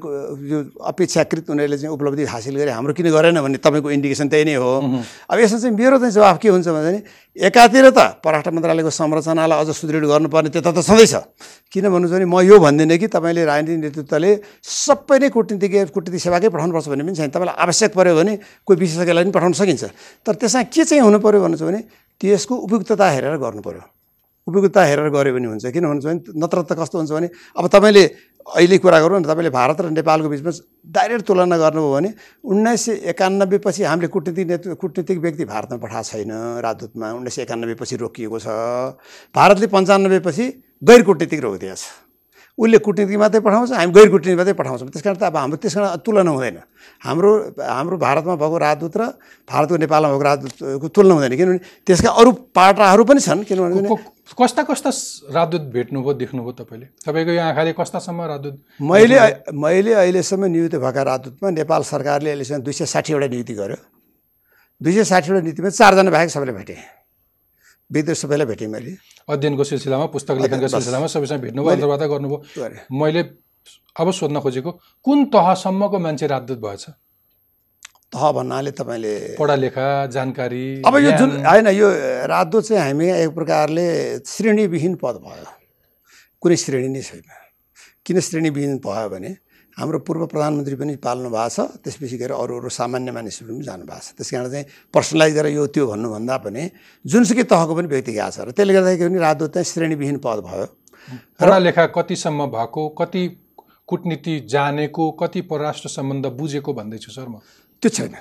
यो अपेक्षाकृत उनीहरूले चाहिँ उपलब्धि हासिल गरे हाम्रो किन गरेन भन्ने तपाईँको इन्डिकेसन त्यही नै हो। अब यसमा चाहिँ मेरो चाहिँ जवाफ के हुन्छ भने एकातिर त परराष्ट्र मन्त्रालयको संरचनालाई अझ सुदृढ गर्नुपर्ने त्यता त छँदैछ किन भन्नु भने म यो भन्दिनँ कि तपाईँले राजनीतिक नेतृत्वले सबै नै कूटनीतिज्ञ कूटनीतिक सेवाकै पठाउनुपर्छ भन्ने पनि छैन। तपाईँलाई आवश्यक पऱ्यो भने कोही विशेषज्ञलाई पनि पठाउन सकिन्छ। तर त्यसमा के चाहिँ हुनु पऱ्यो भन्नु भने त्यसको उपयुक्तता हेरेर गर्नु पऱ्यो उपयुक्तता हेरेर गऱ्यो भने हुन्छ। किन भन्नु भने नत्र त कस्तो हुन्छ भने अब तपाईँले अहिले कुरा गरौँ न तपाईँले भारत र नेपालको बिचमा डाइरेक्ट तुलना गर्नुभयो भने उन्नाइस सय एकानब्बे पछि हामीले कूटनीतिक नेतृत्व कूटनीतिक व्यक्ति भारतमा पठाएको छैन राजदूतमा। उन्नाइस सय एकानब्बे पछि रोकिएको छ। भारतले पन्चानब्बे पछि गैर कूटनीतिक रोकिदिएको उसले कुटनीति मात्रै पठाउँछ हामी गैर कुटनीति मात्रै पठाउँछौँ। त्यस कारण त अब हाम्रो त्यस कारण तुलना हुँदैन। हाम्रो हाम्रो भारतमा भएको राजदूत र भारतको नेपालमा भएको राजदूतको तुलना हुँदैन। किनभने त्यसका अरू पाटाहरू पनि छन्। किनभने कस्ता कस्ता राजदूत भेट्नुभयो देख्नुभयो तपाईँले? तपाईँको यो आँखाले कस्तासम्म राजदूत मैले मैले अहिलेसम्म नियुक्त भएका राजदूतमा नेपाल सरकारले अहिलेसम्म दुई सय साठीवटा नियुक्ति गर्यो। दुई सय साठीवटा नियुक्तिमा चारजना बाहेक सबैले भेटेँ। विदेश सबैलाई भेटेँ मैले। अध्ययनको सिलसिलामा पुस्तक लेखनको सिलसिलामा सबैसँग भेट्नुभयो अन्तर्वार्ता गर्नुभयो। मैले अब सोध्न खोजेको कुन तहसम्मको मान्छे राजदूत भएछ? तह भन्नाले तपाईँले पढालेखा जानकारी अब यो जुन होइन यो राजदूत चाहिँ हामी एक प्रकारले श्रेणीविहीन पद भयो। कुनै श्रेणी नै छैन। किन श्रेणीविहीन भयो भने हाम्रो पूर्व प्रधानमन्त्री पनि पाल्नु भएको छ। त्यसपछि गएर अरू अरू सामान्य मानिसहरू पनि जानुभएको छ। त्यस कारण चाहिँ पर्सनलाइज गरेर यो त्यो भन्नुभन्दा पनि जुनसुकै तहको पनि व्यक्ति गएको छ र त्यसले गर्दाखेरि पनि राजदूत चाहिँ श्रेणीविहीन पद भयो। पढालेखा कतिसम्म भएको कति कुटनीति जानेको कति परराष्ट्र सम्बन्ध बुझेको भन्दैछु सर म। त्यो छैन।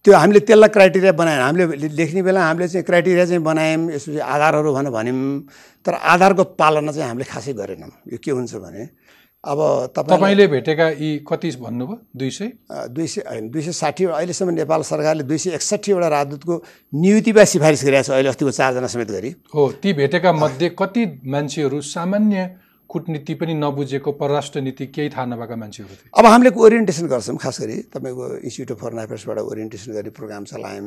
त्यो हामीले त्यसलाई क्राइटेरिया बनायौँ हामीले लेख्ने बेला हामीले चाहिँ क्राइटेरिया चाहिँ बनायौँ यसो आधारहरू भनेर भन्यौँ तर आधारको पालना चाहिँ हामीले खासै गरेनौँ। यो के हुन्छ भने अब तपाईँले भेटेका यी कति भन्नुभयो? दुई सय? दुई सय होइन दुई सय साठी अहिलेसम्म नेपाल सरकारले दुई सय एकसट्ठीवटा राजदूतको नियुक्ति वा सिफारिस गरिरहेको छ अहिले अस्तिको चारजना समेत गरी। हो ती भेटेका मध्ये कति मान्छेहरू सामान्य कुटनीति पनि नबुझेको परराष्ट्र नीति केही थाहा नभएका मान्छेहरू थिए। अब हामीले ओरिएन्टेसन गर्छौँ खास गरी तपाईँको इन्स्टिच्युट अफ फरेन अफेयर्सबाट ओरिएन्टेसन गर्ने प्रोग्राम चलायौँ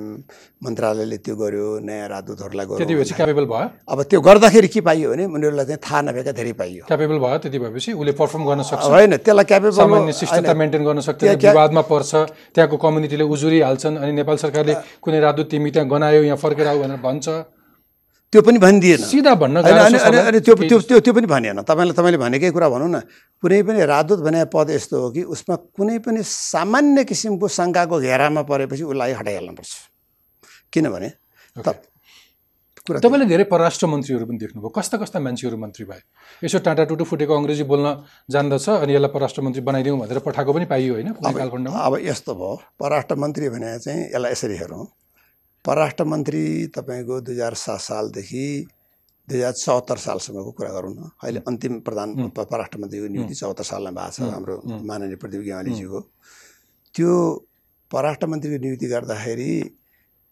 मन्त्रालयले त्यो गर्यो नयाँ राजदूतहरूलाई गर्यो। त्यति भएपछि क्यापेबल भयो? अब त्यो गर्दाखेरि के पाइयो भने उनीहरूलाई चाहिँ थाहा नभएका धेरै पाइयो। क्यापेबल भयो त्यति भएपछि? उसले पर्फर्म गर्न सक्छ। होइन त्यसलाई क्यापेबल सामान्य शिष्टता मेन्टेन गर्न सक्छ विवादमा पर्छ त्यहाँको कम्युनिटीले उजुरी हाल्छन् अनि नेपाल सरकारले कुनै राजदूत तिमी त्यहाँ गनायो यहाँ फर्केर आऊ भनेर भन्छ। त्यो पनि भनिदिएन। सिधा भन्न अनि त्यो त्यो त्यो त्यो पनि भनिएन तपाईँले तपाईँले भनेकै कुरा भनौँ न। कुनै पनि राजदूत भने पद यस्तो हो कि उसमा कुनै पनि सामान्य किसिमको शङ्काको घेरामा परेपछि उसलाई हटाइहाल्नुपर्छ। किनभने तपाईँले धेरै परराष्ट्र मन्त्रीहरू पनि देख्नुभयो। कस्ता कस्ता मान्छेहरू मन्त्री भए? यसो टाटा टुटु फुटेको अङ्ग्रेजी बोल्न जान्दछ अनि यसलाई परराष्ट्र मन्त्री बनाइदिउँ भनेर पठाएको पनि पाइयो होइन कालखण्डमा। अब यस्तो भयो। परराष्ट्र मन्त्री भने चाहिँ यसलाई यसरी हेरौँ। परराष्ट्र मन्त्री तपाईँको दुई हजार सात सालदेखि दुई हजार चौहत्तर सालसम्मको कुरा गरौँ न। अहिले अन्तिम प्रधान परराष्ट्र मन्त्रीको नियुक्ति चौहत्तर सालमा भएको छ हाम्रो माननीय प्रदीप गेवालीजीको त्यो परराष्ट्र मन्त्रीको नियुक्ति गर्दाखेरि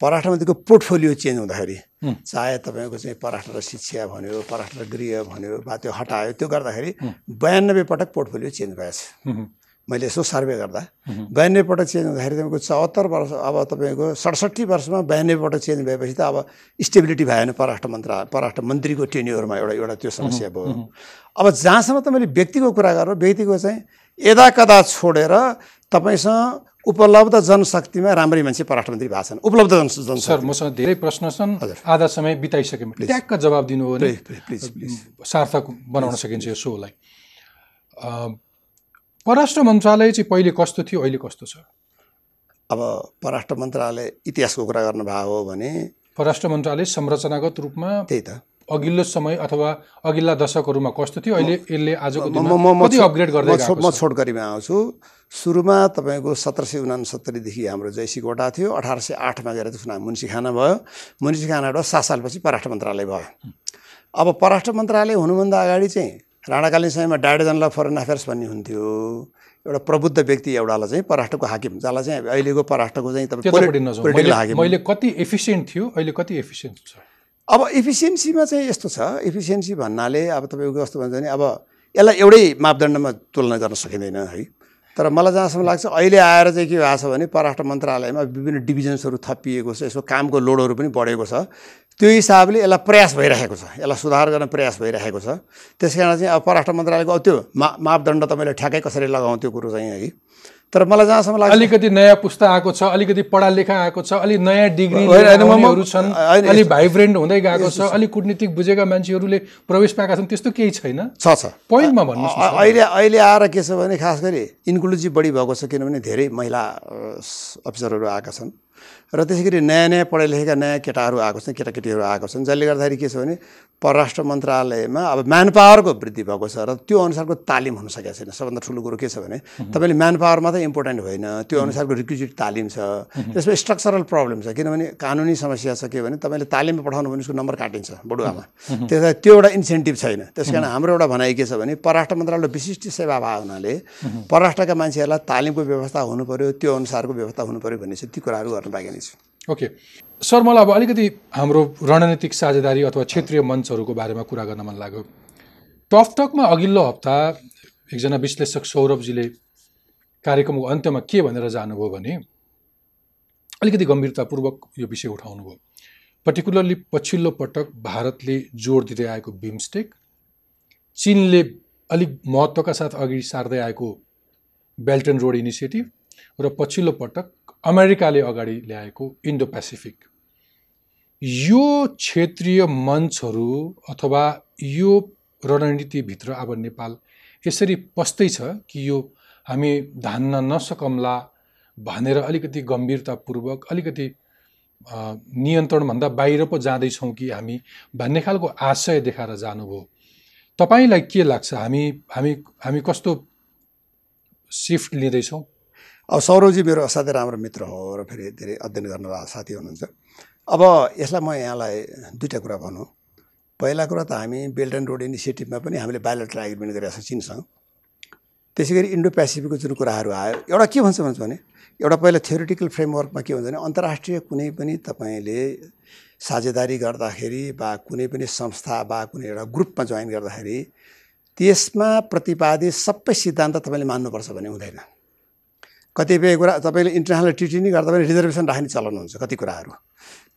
परराष्ट्र मन्त्रीको पोर्टफोलियो चेन्ज हुँदाखेरि चाहे तपाईँको चाहिँ परराष्ट्र शिक्षा भन्यो परराष्ट्र गृह भन्यो वा त्यो हटायो त्यो गर्दाखेरि बयानब्बे पटक पोर्टफोलियो चेन्ज भएछ। मैले यसो सर्वे गर्दा बयानब्बे पटक चेन्ज हुँदाखेरि तपाईँको चौहत्तर वर्ष अब तपाईँको सडसठी वर्षमा बयानब्बे पटक चेन्ज भएपछि त अब स्टेबिलिटी भएन परराष्ट्र मन्त्र परराष्ट्र मन्त्रीको टेन्युरमा एउटा एउटा त्यो समस्या भयो। अब जहाँसम्म तपाईँले व्यक्तिको कुरा गरौँ व्यक्तिको चाहिँ यदा कदा छोडेर तपाईँसँग उपलब्ध जनशक्तिमा राम्रै मान्छे परराष्ट्र मन्त्री भएको छन्। उपलब्ध जन जन सर मसँग धेरै प्रश्न छन्। आधा समय बिताइसक्यौँ ट्याक्क जवाब दिनु हो भने प्लिज प्लिज सार्थक बनाउन सकिन्छ यो सोलाई परराष्ट्र मन्त्रालय चाहिँ पहिले कस्तो थियो अहिले कस्तो छ? अब परराष्ट्र मन्त्रालय इतिहासको कुरा गर्नुभएको हो भने परराष्ट्र मन्त्रालय संरचनागत रूपमा त्यही त। अघिल्लो समय अथवा अघिल्ला दशकहरूमा कस्तो थियो? अहिले यसले आजको कति अपग्रेड गर्दै म छोटकरीमा आउँछु। सुरुमा तपाईँको सत्र सय उनासत्तरीदेखि हाम्रो जयसी कोटा थियो अठार सय आठमा गएर त्यसमा मुन्सी खाना भयो। मुन्सी खानाबाट सात सालपछि परराष्ट्र मन्त्रालय भयो। अब परराष्ट्र मन्त्रालय हुनुभन्दा अगाडि चाहिँ राणाकालीन समयमा जनरल फरेन अफेयर्स भन्ने हुन्थ्यो। एउटा प्रबुद्ध व्यक्ति एउटालाई चाहिँ परराष्ट्रको हाकिम जसलाई चाहिँ अहिलेको परराष्ट्रको चाहिँ तपाईँ हाकिम। मैले कति एफिसियन्ट थियो अहिले कति एफिसियन्ट छ? अब इफिसियन्सीमा चाहिँ यस्तो छ इफिसियन्सी भन्नाले अब तपाईँको कस्तो भन्छ भने अब यसलाई एउटै मापदण्डमा तुलना गर्न सकिँदैन है। तर मलाई जहाँसम्म लाग्छ अहिले आएर चाहिँ के भएको छ भने परराष्ट्र मन्त्रालयमा विभिन्न डिभिजन्सहरू थपिएको छ यसको कामको लोडहरू पनि बढेको छ। त्यो हिसाबले यसलाई प्रयास भइरहेको छ। यसलाई सुधार गर्न प्रयास भइरहेको छ। त्यस कारण चाहिँ अब परराष्ट्र मन्त्रालयको त्यो मा मापदण्ड तपाईँले ठ्याक्कै कसरी लगाउँ त्यो कुरो चाहिँ है। तर मलाई जहाँसम्म लाग्छ अलिकति नयाँ पुस्ता आएको छ अलिकति पढा लेखा आएको छ अलि नयाँ डिग्री छन् होइन, अलि भाइब्रेन्ट हुँदै गएको छ अलि कुटनीतिक बुझेका मान्छेहरूले प्रवेश पाएका छन् त्यस्तो केही छैन। छ छ। पोइन्टमा भन्नुहोस् न अ- अहिले अहिले आएर के छ भने खास गरी इन्क्लुजिभ बढी भएको छ किनभने धेरै महिला अफिसरहरू आएका छन्। र त्यसै गरी नयाँ नयाँ पढाइ लेखेका नयाँ केटाहरू आएको छन् केटाकेटीहरू आएको छन्। जसले गर्दाखेरि के छ भने परराष्ट्र मन्त्रालयमा अब म्यान पावरको वृद्धि भएको छ र त्यो अनुसारको तालिम हुन सकेको छैन। सबभन्दा ठुलो कुरो के छ भने तपाईँले म्यान पावर मात्रै इम्पोर्टेन्ट होइन। त्यो अनुसारको रिक्विजिट तालिम छ। त्यसमा स्ट्रक्चरल प्रब्लम छ। किनभने कानुनी समस्या छ के भने तपाईँले तालिममा पठाउनु भने उसको नम्बर काटिन्छ बडुवामा त्यसलाई त्यो एउटा इन्सेन्टिभ छैन। त्यस कारण हाम्रो एउटा भनाइ के छ भने परराष्ट्र मन्त्रालयको विशिष्ट सेवा भए हुनाले परराष्ट्रका मान्छेहरूलाई तालिमको व्यवस्था हुनु पऱ्यो त्यो अनुसारको व्यवस्था हुनु पऱ्यो भन्ने चाहिँ ती कुराहरू गर्न बाँकी नै छ। ओके। सर मलाई अब अलिकति हाम्रो रणनीतिक साझेदारी अथवा क्षेत्रीय मञ्चहरूको बारेमा कुरा गर्न मन लाग्यो। टकटकमा अघिल्लो हप्ता एकजना विश्लेषक सौरभजीले कार्यक्रमको अन्त्यमा के भनेर जानुभयो भने अलिकति गम्भीरतापूर्वक यो विषय उठाउनुभयो। पर्टिकुलरली पछिल्लो पटक भारतले जोड दिँदै आएको बिमस्टेक चिनले अलिक महत्त्वका साथ अघि सार्दै आएको बेल्ट एन्ड रोड इनिसिएटिभ र पछिल्लो पटक अमेरिकाले अगाडि ल्याएको इन्डो पेसिफिक यो क्षेत्रीय मञ्चहरू अथवा यो रणनीतिभित्र अब नेपाल यसरी पस्दैछ कि यो हामी धान्न नसकम्ला भनेर अलिकति गम्भीरतापूर्वक अलिकति नियन्त्रणभन्दा बाहिर पो जाँदैछौँ कि हामी भन्ने खालको आशय देखाएर जानुभयो। तपाईँलाई के लाग्छ? हामी हामी हामी कस्तो सिफ्ट लिँदैछौँ? अब सौरभजी मेरो असाध्यै राम्रो मित्र हो र फेरि धेरै अध्ययन गर्नुभएको साथी हुनुहुन्छ। अब यसलाई म यहाँलाई दुईवटा कुरा भनौँ। पहिला कुरा त हामी बेल्ट एन्ड रोड इनिसिएटिभमा पनि हामीले बायोलेटरल एग्रिमेन्ट गरेका छौँ चिनसँग त्यसै गरी इन्डो पेसिफिकको जुन कुराहरू आयो एउटा के भन्छ भन्छ भने एउटा पहिला थ्योरिटिकल फ्रेमवर्कमा के हुन्छ भने अन्तर्राष्ट्रिय कुनै पनि तपाईँले साझेदारी गर्दाखेरि वा कुनै पनि संस्था वा कुनै एउटा ग्रुपमा जोइन गर्दाखेरि त्यसमा प्रतिपादित सबै सिद्धान्त तपाईँले मान्नुपर्छ भन्ने हुँदैन। कतिपय कुरा तपाईँले इन्टरनेसनल ट्रिटी नै गर्दा पनि रिजर्भेसन राख्ने चलन हुन्छ कति कुराहरू।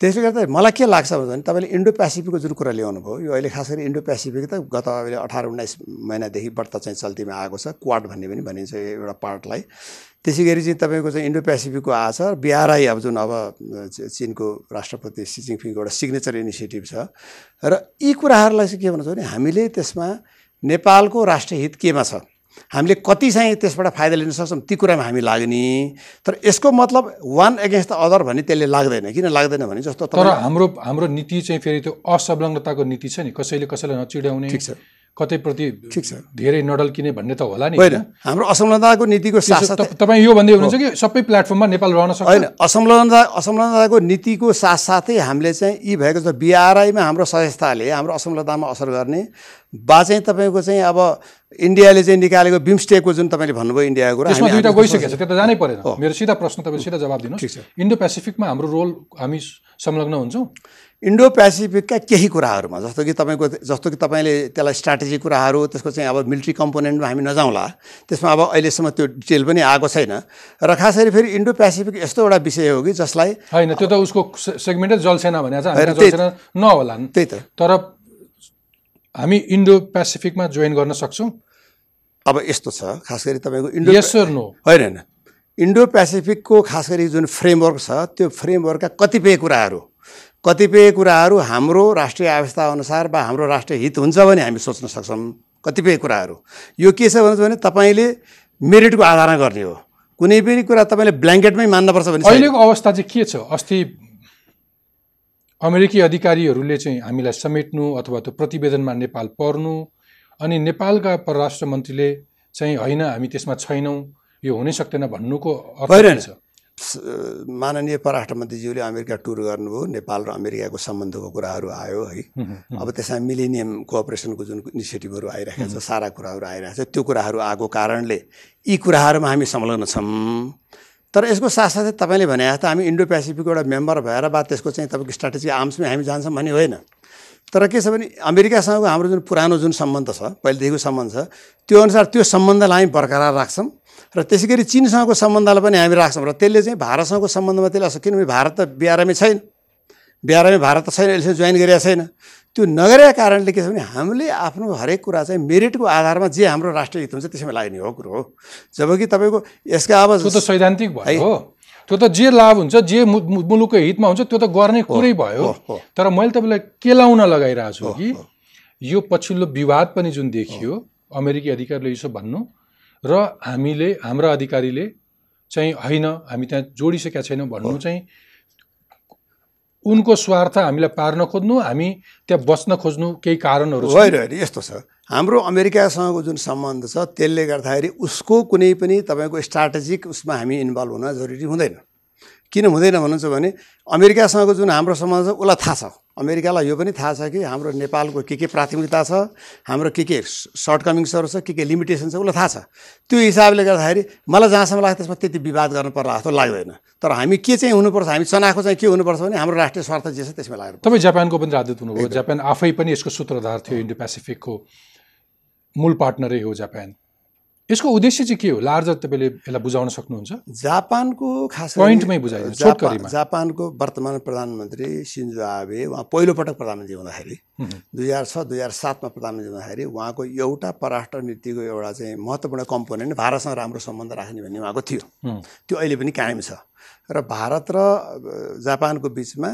त्यसले गर्दा मलाई के लाग्छ भने तपाईँले इन्डो पेसिफिकको जुन कुरा ल्याउनु भयो यो अहिले खास गरी इन्डो पेसिफिक त गत अहिले अठार उन्नाइस महिनादेखि बढ्ता चाहिँ चल्तीमा आएको छ क्वाड भन्ने पनि भनिन्छ एउटा पार्टलाई। त्यसै गरी चाहिँ तपाईँको चाहिँ इन्डो पेसिफिकको छ बिआरआई अब जुन अब चिनको राष्ट्रपति सी जिङपिङको एउटा सिग्नेचर इनिसिएटिभ छ। र यी कुराहरूलाई चाहिँ के भन्छ भने हामीले त्यसमा नेपालको राष्ट्रिय हित केमा छ? हामीले कति चाहिँ त्यसबाट फाइदा लिन सक्छौँ ती कुरामा हामी लाग्ने। तर यसको मतलब वान एगेन्स्ट द अदर भन्ने त्यसले लाग्दैन। किन लाग्दैन भने जस्तो तर हाम्रो हाम्रो नीति चाहिँ फेरि त्यो असंलग्नताको नीति छ नि। कसैले कसैलाई नचिड्याउने ठिक छ। कतैप्रति ठिक छ। धेरै नडल्किने भन्ने त होला नि। होइन। हाम्रो असंलग्नताको नीतिको साथसाथै तपाईँ यो भन्दै हुनुहुन्छ कि सबै प्लेटफर्ममा नेपाल रहन सक्छ? होइन। असंलग्नता असंलग्नताको नीतिको साथसाथै हामीले चाहिँ यी भएको छ बिआरआईमा हाम्रो सदस्यताले हाम्रो असंलग्नतामा असर गर्ने। बा चाहिँ तपाईँको चाहिँ अब इन्डियाले चाहिँ निकालेको बिमस्टेकको जुन तपाईँले भन्नुभयो इन्डियाको कुरा त्यसमा दुइटा गइसकेको छ त्यो त जानै परेन। मेरो सिधा प्रश्न तपाईँ सिधा जवाब ठिक छ। दिनुहोस् इन्डो पेसिफिकमा हाम्रो रोल हामी संलग्न हुन्छौँ? इन्डो पेसिफिकका केही कुराहरूमा जस्तो कि तपाईँको जस्तो कि तपाईँले त्यसलाई स्ट्राटेजी कुराहरू त्यसको चाहिँ अब मिलिट्री कम्पोनेन्टमा हामी नजाउँला त्यसमा अब अहिलेसम्म त्यो डिटेल पनि आएको छैन। र खास गरी फेरि इन्डो पेसिफिक यस्तो एउटा विषय हो कि जसलाई होइन त्यो त उसको सेगमेन्टै जलसेना भने चाहिँ होइन, हामी त्यही- जलसेना नहोलान्। त्यही त। तर हामी इन्डो पेसिफिकमा जोइन गर्न सक्छौँ। अब यस्तो छ खास गरी तपाईँको इन्डो नो होइन होइन। इन्डो पेसिफिकको खास गरी जुन फ्रेमवर्क छ त्यो फ्रेमवर्कका कतिपय कुराहरू कतिपय कुराहरू हाम्रो राष्ट्रिय आवश्यकता अनुसार वा हाम्रो राष्ट्रिय हित हुन्छ भने हामी सोच्न सक्छौँ। कतिपय कुराहरू। यो के छ भने तपाईँले मेरिटको आधारमा गर्ने हो। कुनै पनि कुरा तपाईँले ब्ल्याङ्केटमै मान्नुपर्छ भने। अहिलेको अवस्था चाहिँ के छ? अस्ति अमेरिकी अधिकारीहरूले चाहिँ हामीलाई समेट्नु अथवा त्यो प्रतिवेदनमा नेपाल पर्नु अनि नेपालका परराष्ट्र मन्त्रीले चाहिँ होइन हामी त्यसमा छैनौँ यो हुनै सक्दैन भन्नुको अर्थ माननीय परराष्ट्र मन्त्रीज्यूले अमेरिका टुर गर्नुभयो नेपाल र अमेरिकाको सम्बन्धको कुराहरू आयो है। अब त्यसमा मिलेनियम कोअपरेसनको जुन इनिसिएटिभहरू आइरहेको छ सारा कुराहरू आइरहेको छ त्यो कुराहरू आएको कारणले यी कुराहरूमा हामी संलग्न छौँ। तर यसको साथसाथै तपाईँले भने जस्तो हामी इन्डो पेसिफिकको एउटा मेम्बर भएर बा त्यसको चाहिँ तपाईँको स्ट्राटेजी आर्म्समै हामी जान्छौँ भन्ने होइन। तर के छ भने अमेरिकासँगको हाम्रो जुन पुरानो जुन सम्बन्ध छ पहिलेदेखिको सम्बन्ध छ त्यो अनुसार त्यो सम्बन्धलाई हामी बरकरार राख्छौँ र त्यसै गरी चिनसँगको सम्बन्धलाई पनि हामी राख्छौँ र त्यसले चाहिँ भारतसँगको सम्बन्धमा त्यसले किनभने भारत त बिआरएमै छैन। बिहारमै भारत त छैन अहिलेसम्म जोइन गरेका छैन। त्यो नगरेका कारणले के छ भने हामीले आफ्नो हरेक कुरा चाहिँ मेरिटको आधारमा जे हाम्रो राष्ट्रिय हित हुन्छ त्यसैमा लाग्ने हो कुरो हो। जबकि तपाईँको यसका अब त्यो त सैद्धान्तिक भयो हो। त्यो त जे लाभ हुन्छ जे मुलुकको हितमा हुन्छ त्यो त गर्ने कुरै भयो। तर मैले तपाईँलाई के लाउन लगाइरहेको छु कि यो पछिल्लो विवाद पनि जुन देखियो अमेरिकी अधिकारीले यसो भन्नु र हामीले हाम्रा अधिकारीले चाहिँ होइन हामी त्यहाँ जोडिसकेका छैनौँ भन्नु चाहिँ उनको स्वार्थ हामीलाई पार्न खोज्नु हामी त्यहाँ बस्न खोज्नु केही कारणहरू होइन होइन यस्तो छ। हाम्रो अमेरिकासँगको जुन सम्बन्ध छ त्यसले गर्दाखेरि उसको कुनै पनि तपाईँको स्ट्राटेजिक उसमा हामी इन्भल्भ हुन जरुरी हुँदैन। किन हुँदैन भन्नुहुन्छ भने अमेरिकासँगको जुन हाम्रो सम्बन्ध छ उसलाई थाहा छ। अमेरिकालाई यो पनि थाहा छ कि हाम्रो नेपालको के के प्राथमिकता छ हाम्रो के के सर्टकमिङ्सहरू छ के के लिमिटेसन छ उसलाई थाहा छ। त्यो हिसाबले गर्दाखेरि मलाई जहाँसम्म लाग्छ त्यसमा त्यति विवाद गर्नु पर्ला जस्तो लाग्दैन तर हामी के चाहिँ हुनुपर्छ हामी चनाखो चाहिँ के हुनुपर्छ भने हाम्रो राष्ट्रिय स्वार्थ जे छ त्यसमा लाग्नु तपाईँ जापानको पनि राजदूत हुनुभयो जापान आफै पनि यसको सूत्रधार थियो इन्डो पेसिफिकको मूल पार्टनरै हो जापान। यसको उद्देश्य चाहिँ के हो? लार्जर तपाईँले यसलाई बुझाउन सक्नुहुन्छ? जापानको खास पोइन्टमै बुझाइदिनु, जापान छोटकरीमा। जापानको वर्तमान प्रधानमन्त्री सिन्जो आबे उहाँ पहिलोपटक प्रधानमन्त्री हुँदाखेरि दुई हजार छ दुई हजार सातमा प्रधानमन्त्री हुँदाखेरि उहाँको एउटा परराष्ट्र नीतिको एउटा चाहिँ महत्त्वपूर्ण कम्पोनेन्ट भारतसँग राम्रो सम्बन्ध राख्ने भन्ने उहाँको थियो। त्यो अहिले पनि कायम छ। र भारत र जापानको बिचमा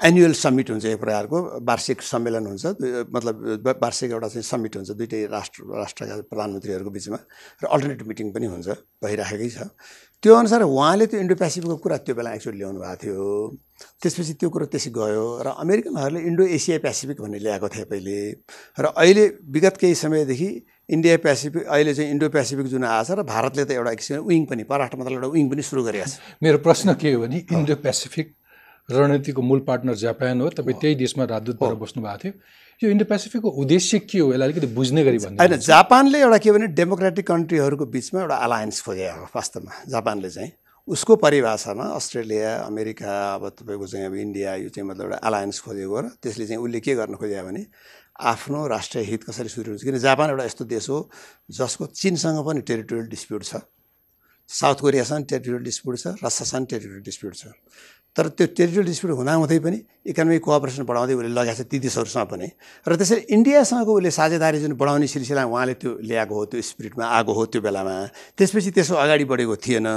एनुअल समिट हुन्छ एक प्रकारको वार्षिक सम्मेलन हुन्छ। मतलब वार्षिक एउटा चाहिँ समिट हुन्छ दुइटै राष्ट्र राष्ट्रका प्रधानमन्त्रीहरूको बिचमा। र अल्टरनेटिभ मिटिङ पनि हुन्छ भइराखेकै छ। त्यो अनुसार उहाँले त्यो इन्डो पेसिफिकको कुरा त्यो बेला एक्चुअली ल्याउनु भएको थियो। त्यसपछि त्यो कुरो त्यसै गयो। र अमेरिकनहरूले इन्डो एसिया पेसिफिक भन्ने ल्याएको थिए पहिले। र अहिले विगत केही समयदेखि इन्डिया पेसिफिक अहिले चाहिँ इन्डो पेसिफिक जुन आएको छ र भारतले त एउटा किसिमको विङ पनि परराष्ट्र मन्त्रालय एउटा विङ पनि सुरु गरेको छ। मेरो प्रश्न के हो भने इन्डो पेसिफिक रणनीतिको मूल पार्टनर जापान हो। तपाईँ त्यही देशमा राजदूत भएर बस्नु भएको थियो। यो इन्डो पेसिफिकको उद्देश्य के हो? यसलाई अलिकति बुझ्ने गरी भन्नु होइन जापानले एउटा के भने डेमोक्रेटिक कन्ट्रीहरूको बिचमा एउटा अलायन्स खोजेको हो वास्तवमा। जापानले चाहिँ उसको परिभाषामा अस्ट्रेलिया अमेरिका अब तपाईँको चाहिँ अब इन्डिया यो चाहिँ मतलब एउटा अलायन्स खोजेको र त्यसले चाहिँ उसले के गर्न खोज्यो भने आफ्नो राष्ट्रिय हित कसरी सुरु किन जापान एउटा यस्तो देश हो जसको चिनसँग पनि टेरिटोरियल डिस्प्युट छ। साउथ कोरियासँग टेरिटोरियल डिस्प्युट छ रसियासँग टेरिटोरियल डिस्प्युट छ। तर त्यो टेरिटोरियल डिस्प्युट हुँदाहुँदै पनि इकोनोमिक कोअपरेसन बढाउँदै उसले लगाएको छ ती देशहरूसँग पनि। र त्यसरी इन्डियासँगको उसले साझेदारी जुन बढाउने सिलसिला उहाँले त्यो ल्याएको हो त्यो स्पिरिटमा आएको हो त्यो बेलामा त्यसपछि त्यसो अगाडि बढेको थिएन।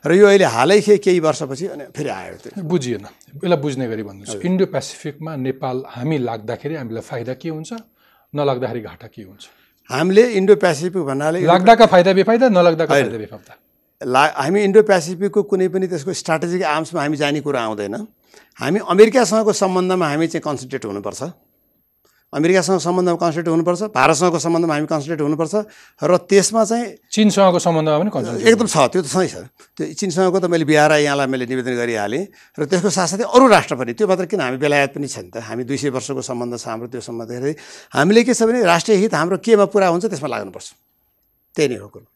र यो अहिले हालै खे केही वर्षपछि अनि फेरि आयो त्यो। बुझिएन। यसलाई बुझ्ने गरी भन्नुहोस् इन्डो पेसिफिकमा नेपाल हामी लाग्दाखेरि हामीलाई फाइदा के हुन्छ? नलाग्दाखेरि घाटा के हुन्छ? हामीले इन्डो पेसिफिक भन्नाले लाग्दाका फाइदा बेफाइदा नलाग्दाका फाइदा बेफाइदा। ला हामी इन्डो पेसिफिकको कुनै पनि त्यसको स्ट्राटेजिक आर्म्समा हामी जाने कुरा आउँदैन। हामी अमेरिकासँगको सम्बन्धमा हामी चाहिँ कन्सन्ट्रेट हुनुपर्छ। अमेरिकासँग सम्बन्धमा कन्सन्ट्रेट हुनुपर्छ भारतसँगको सम्बन्धमा हामी कन्सन्ट्रेट हुनुपर्छ र त्यसमा चाहिँ चिनसँगको सम्बन्धमा पनि कन्सन्ट्रेट एकदम छ त्यो त सही छ त्यो चिनसँगको त मैले बिहार यहाँलाई मैले निवेदन गरिहालेँ र त्यसको साथसाथै अरू राष्ट्र पनि त्यो मात्र किन हामी बेलायत पनि छ नि त? हामी दुई सय वर्षको सम्बन्ध छ हाम्रो त्यो सम्बन्ध हामीले के छ भने राष्ट्रिय हित हाम्रो केमा पुरा हुन्छ त्यसमा लाग्नुपर्छ। त्यही नै हो कुरो।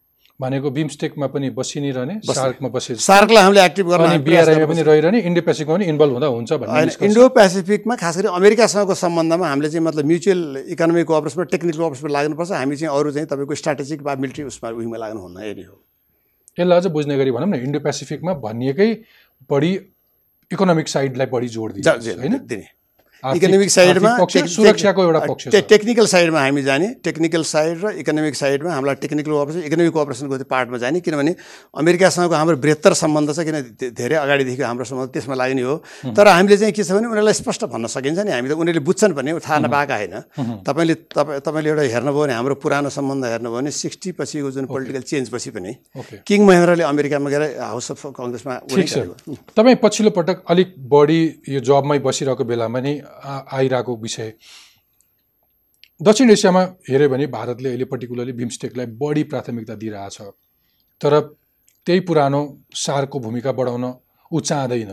भनेको बिमस्टेकमा पनि बसि नै रहने सार्कमा बसे सार्कलाई हामीले एक्टिभ गर्न बिआरआईमा पनि रहिरहने इन्डो पेसिफिकमा पनि इन्भल्भ हुँदा हुन्छ भन्ने। इन्डो पेसिफिकमा खास गरी अमेरिकासँगको सम्बन्धमा हामीले चाहिँ मतलब म्युचुअल इकोनोमिक कोअपरेसनमा टेक्निकल कोअपरेसनमा लाग्नुपर्छ। हामी चाहिँ अरू चाहिँ तपाईँको स्ट्राटेजिक वा मिलिट्री उसमा उयोमा लाग्नुहुन्न यही हो। यसलाई अझ बुझ्ने गरी भनौँ न इन्डो पेसिफिकमा भनिएकै बढी इकोनोमिक साइडलाई बढी जोड दिन्छ होइन? इकोनोमिक साइडमा सुरक्षाको एउटा पक्ष टेक्निकल साइडमा हामी जाने टेक्निकल साइड र इकोनोमिक साइडमा हामीलाई टेक्निकल कोअपरेसन इकोनोमिक कोअपरेसनको त्यो पार्टमा जाने किनभने अमेरिकासँगको हाम्रो बृहत्तर सम्बन्ध छ किन धेरै अगाडिदेखि हाम्रो सम्बन्ध त्यसमा लाग्ने हो। तर हामीले चाहिँ के छ भने उनीहरूलाई स्पष्ट भन्न सकिन्छ नि हामी त उनीहरूले बुझ्छन् भने थाहा नपाएका होइन। तपाईँले तपाईँ तपाईँले एउटा हेर्नुभयो भने हाम्रो पुरानो सम्बन्ध हेर्नुभयो भने सिक्सटी पछिको जुन पोलिटिकल चेन्ज पछि पनि किङ महेन्द्रले अमेरिकामा गएर हाउस अफ कङ्ग्रेसमा तपाईँ पछिल्लो पटक अलिक बढी यो जबमै बसिरहेको बेलामा नै आइरहेको विषय। दक्षिण एसियामा हेऱ्यो भने भारतले अहिले पर्टिकुलरली बिमस्टेकलाई बढी प्राथमिकता दिइरहेछ। तर त्यही पुरानो सारको भूमिका बढाउन ऊ चाहँदैन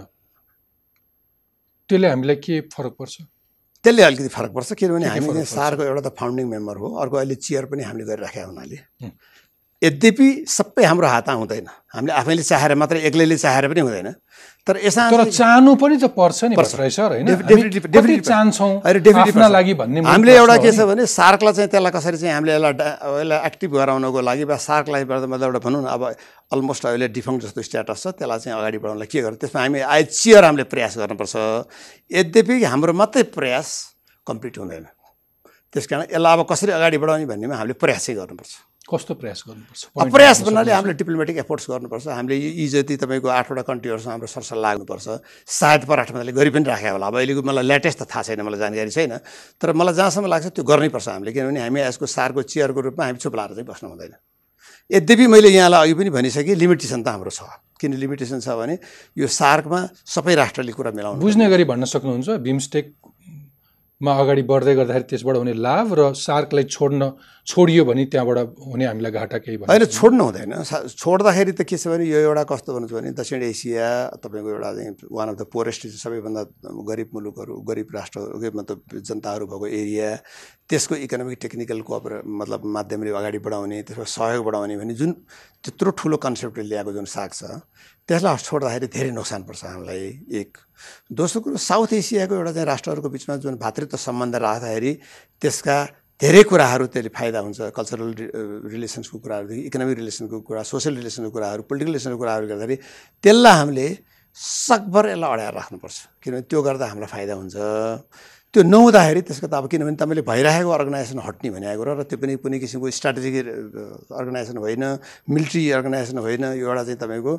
त्यसले हामीलाई के फरक पर्छ? त्यसले अलिकति फरक पर्छ किनभने हामी? सारको एउटा त फाउन्डिङ मेम्बर हो अर्को अहिले चेयर पनि हामीले गरिराखेका हुनाले। यद्यपि सबै हाम्रो हातमा हुँदैन। हामीले आफैले चाहेर मात्रै एक्लैले चाहेर पनि हुँदैन। तर यसमा तर चाहनु पनि त पर्छ नि पर्छ। चाहन्छौँ होइन, हामीले एउटा के छ भने सार्कलाई चाहिँ त्यसलाई कसरी चाहिँ हामीले यसलाई यसलाई एक्टिभ गराउनको लागि वा सार्कलाई मतलब एउटा भनौँ न अब अलमोस्ट अहिले डिफङ्ट जस्तो स्ट्याटस छ त्यसलाई चाहिँ अगाडि बढाउनलाई के गर्नु? त्यसमा हामी आइ चियर हामीले प्रयास गर्नुपर्छ। यद्यपि हाम्रो मात्रै प्रयास कम्प्लिट हुँदैन। त्यस कारण यसलाई अब कसरी अगाडि बढाउने भन्नेमा हामीले प्रयास गर्नुपर्छ। कस्तो प्रयास गर्नुपर्छ? प्रयास भन्नाले हामीले डिप्लोमेटिक एफोर्ट्स गर्नुपर्छ। हामीले जति तपाईँको आठवटा कन्ट्रीहरूसँग हाम्रो सरसल्लाह लाग्नुपर्छ। सायद पराठ मन्त्रीले गरि पनि राखेको होला। अब अहिलेको मलाई लेटेस्ट त थाहा छैन मलाई जानकारी छैन। तर मलाई जहाँसम्म लाग्छ त्यो गर्नै पर्छ हामीले। किनभने हामी यसको सारको चेयरको रूपमा हामी चुप लाएर चाहिँ बस्नु हुँदैन। यद्यपि मैले यहाँलाई अघि पनि भनिसकेँ लिमिटेसन त हाम्रो छ। किन लिमिटेसन छ भने यो सार्कमा सबै राष्ट्रले कुरा मिलाउनु बुझ्ने गरी भन्न सक्नुहुन्छ बिमस्टेकमा अगाडि बढ्दै गर्दाखेरि त्यसबाट हुने लाभ र सार्कलाई छोड्न छोडियो भने त्यहाँबाट हुने हामीलाई घाटा केही होइन भन्नु छोड्नु हुँदैन। छोड्दाखेरि त के छ भने यो एउटा कस्तो भन्नु भने दक्षिण एसिया तपाईँको एउटा वान अफ द पोरेस्ट सबैभन्दा गरिब मुलुकहरू गरिब राष्ट्रहरू के मतलब जनताहरू भएको एरिया त्यसको इकोनोमिक टेक्निकल कोअपरे मतलब माध्यमले अगाडि बढाउने त्यसको सहयोग बढाउने भने जुन त्यत्रो ठुलो कन्सेप्टले ल्याएको जुन साग छ त्यसलाई छोड्दाखेरि धेरै नोक्सान पर्छ हामीलाई। एक दोस्रो कुरो साउथ एसियाको एउटा चाहिँ राष्ट्रहरूको बिचमा जुन भातृत्व सम्बन्ध राख्दाखेरि त्यसका धेरै कुराहरू त्यसले फाइदा हुन्छ कल्चरल रिलेसन्सको कुराहरूदेखि इकोनोमिक रिलेसनको कुरा सोसियल रिलेसनको कुराहरू पोलिटिकल रिलेसनको कुराहरू गर्दाखेरि त्यसलाई हामीले सकभर यसलाई अडाएर राख्नुपर्छ। किनभने त्यो गर्दा हामीलाई फाइदा हुन्छ। त्यो नहुँदाखेरि त्यसको त अब किनभने तपाईँले भइरहेको अर्गनाइजेसन हट्ने भनेको र त्यो पनि कुनै किसिमको स्ट्राटेजिक अर्गनाइजेसन होइन मिलिट्री अर्गनाइजेसन होइन यो एउटा चाहिँ तपाईँको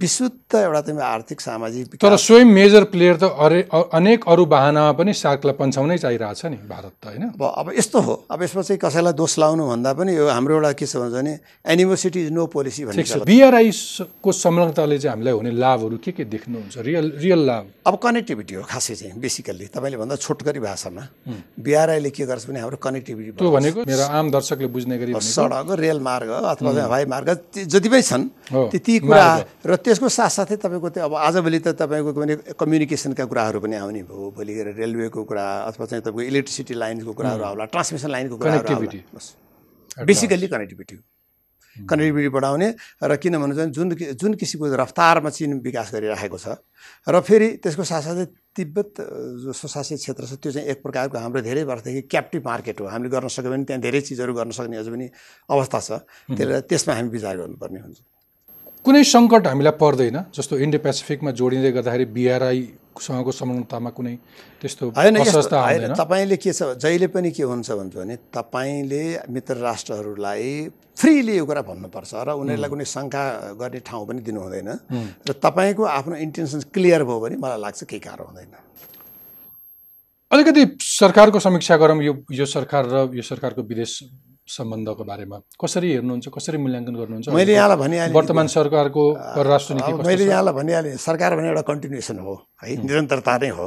विशुद्ध एउटा चाहिँ आर्थिक सामाजिक तर स्वयं मेजर प्लेयर त अरे अनेक अरू बाहनामा पनि सार्कलाई पन्छाउनै चाहिरहेछ नि भारत त होइन? अब अब यस्तो हो। अब यसमा चाहिँ कसैलाई दोष लाउनु भन्दा पनि यो हाम्रो एउटा के छ भन्छ भने एनिमोसिटी इज नो पोलिसी भन्ने बिआरआईको संलग्नताले चाहिँ हामीलाई हुने लाभहरू के के देख्नुहुन्छ? रियल रियल लाभ। अब कनेक्टिभिटी हो खासै चाहिँ बेसिकल्ली तपाईँले भन्दा छोटकरी भाषामा बिआरआईले के गर्छ भने हाम्रो कनेक्टिभिटी त्यो भनेको मेरो आम दर्शकले बुझ्ने गरी सडक रेल मार्ग अथवा हवाई मार्ग जति पनि छन् हो, ती ती कुरा र त्यसको साथसाथै तपाईँको त्यो अब आजभोलि त तपाईँको भने कम्युनिकेसनका कुराहरू पनि आउने भयो भोलि गएर रेलवेको कुरा अथवा चाहिँ तपाईँको इलेक्ट्रिसिटी लाइनको कुराहरू आउला ट्रान्समिसन लाइनको कुराहरू बेसिकल्ली कनेक्टिभिटी कनेक्टिभिटी बढाउने र किन भन्नु चाहिँ जुन जुन किसिमको रफ्तारमा चिन विकास गरिराखेको छ र फेरि त्यसको साथसाथै तिब्बत जो स्वशासित क्षेत्र छ त्यो चाहिँ एक प्रकारको हाम्रो धेरै वर्षदेखि क्याप्टिभ मार्केट हो। हामीले गर्न सक्यो भने त्यहाँ धेरै चिजहरू गर्न सक्ने अझ पनि अवस्था छ। त्यसले त्यसमा हामी विचार गर्नुपर्ने हुन्छ। कुनै सङ्कट हामीलाई पर्दैन जस्तो इन्डो पेसिफिकमा जोडिँदै गर्दाखेरि बिआरआईसँगको संलग्नतामा कुनै त्यस्तो होइन तपाईँले के छ जहिले पनि के हुन्छ भन्छ भने तपाईँले मित्र राष्ट्रहरूलाई फ्रीली यो कुरा भन्नुपर्छ र उनीहरूलाई कुनै शङ्का गर्ने ठाउँ पनि दिनु हुँदैन र तपाईँको आफ्नो इन्टेन्सन क्लियर भयो भने मलाई लाग्छ केही गाह्रो हुँदैन अलिकति सरकारको समीक्षा गरौँ यो यो सरकार र यो सरकारको विदेश सम्बन्धको बारेमा? कसरी हेर्नुहुन्छ कसरी मूल्याङ्कन गर्नुहुन्छ? मैले यहाँलाई भनिहालेँ। वर्तमान सरकारको परराष्ट्र नीति मैले? यहाँलाई भनिहालेँ सरकार भने एउटा कन्टिन्युएसन हो है निरन्तरता नै हो।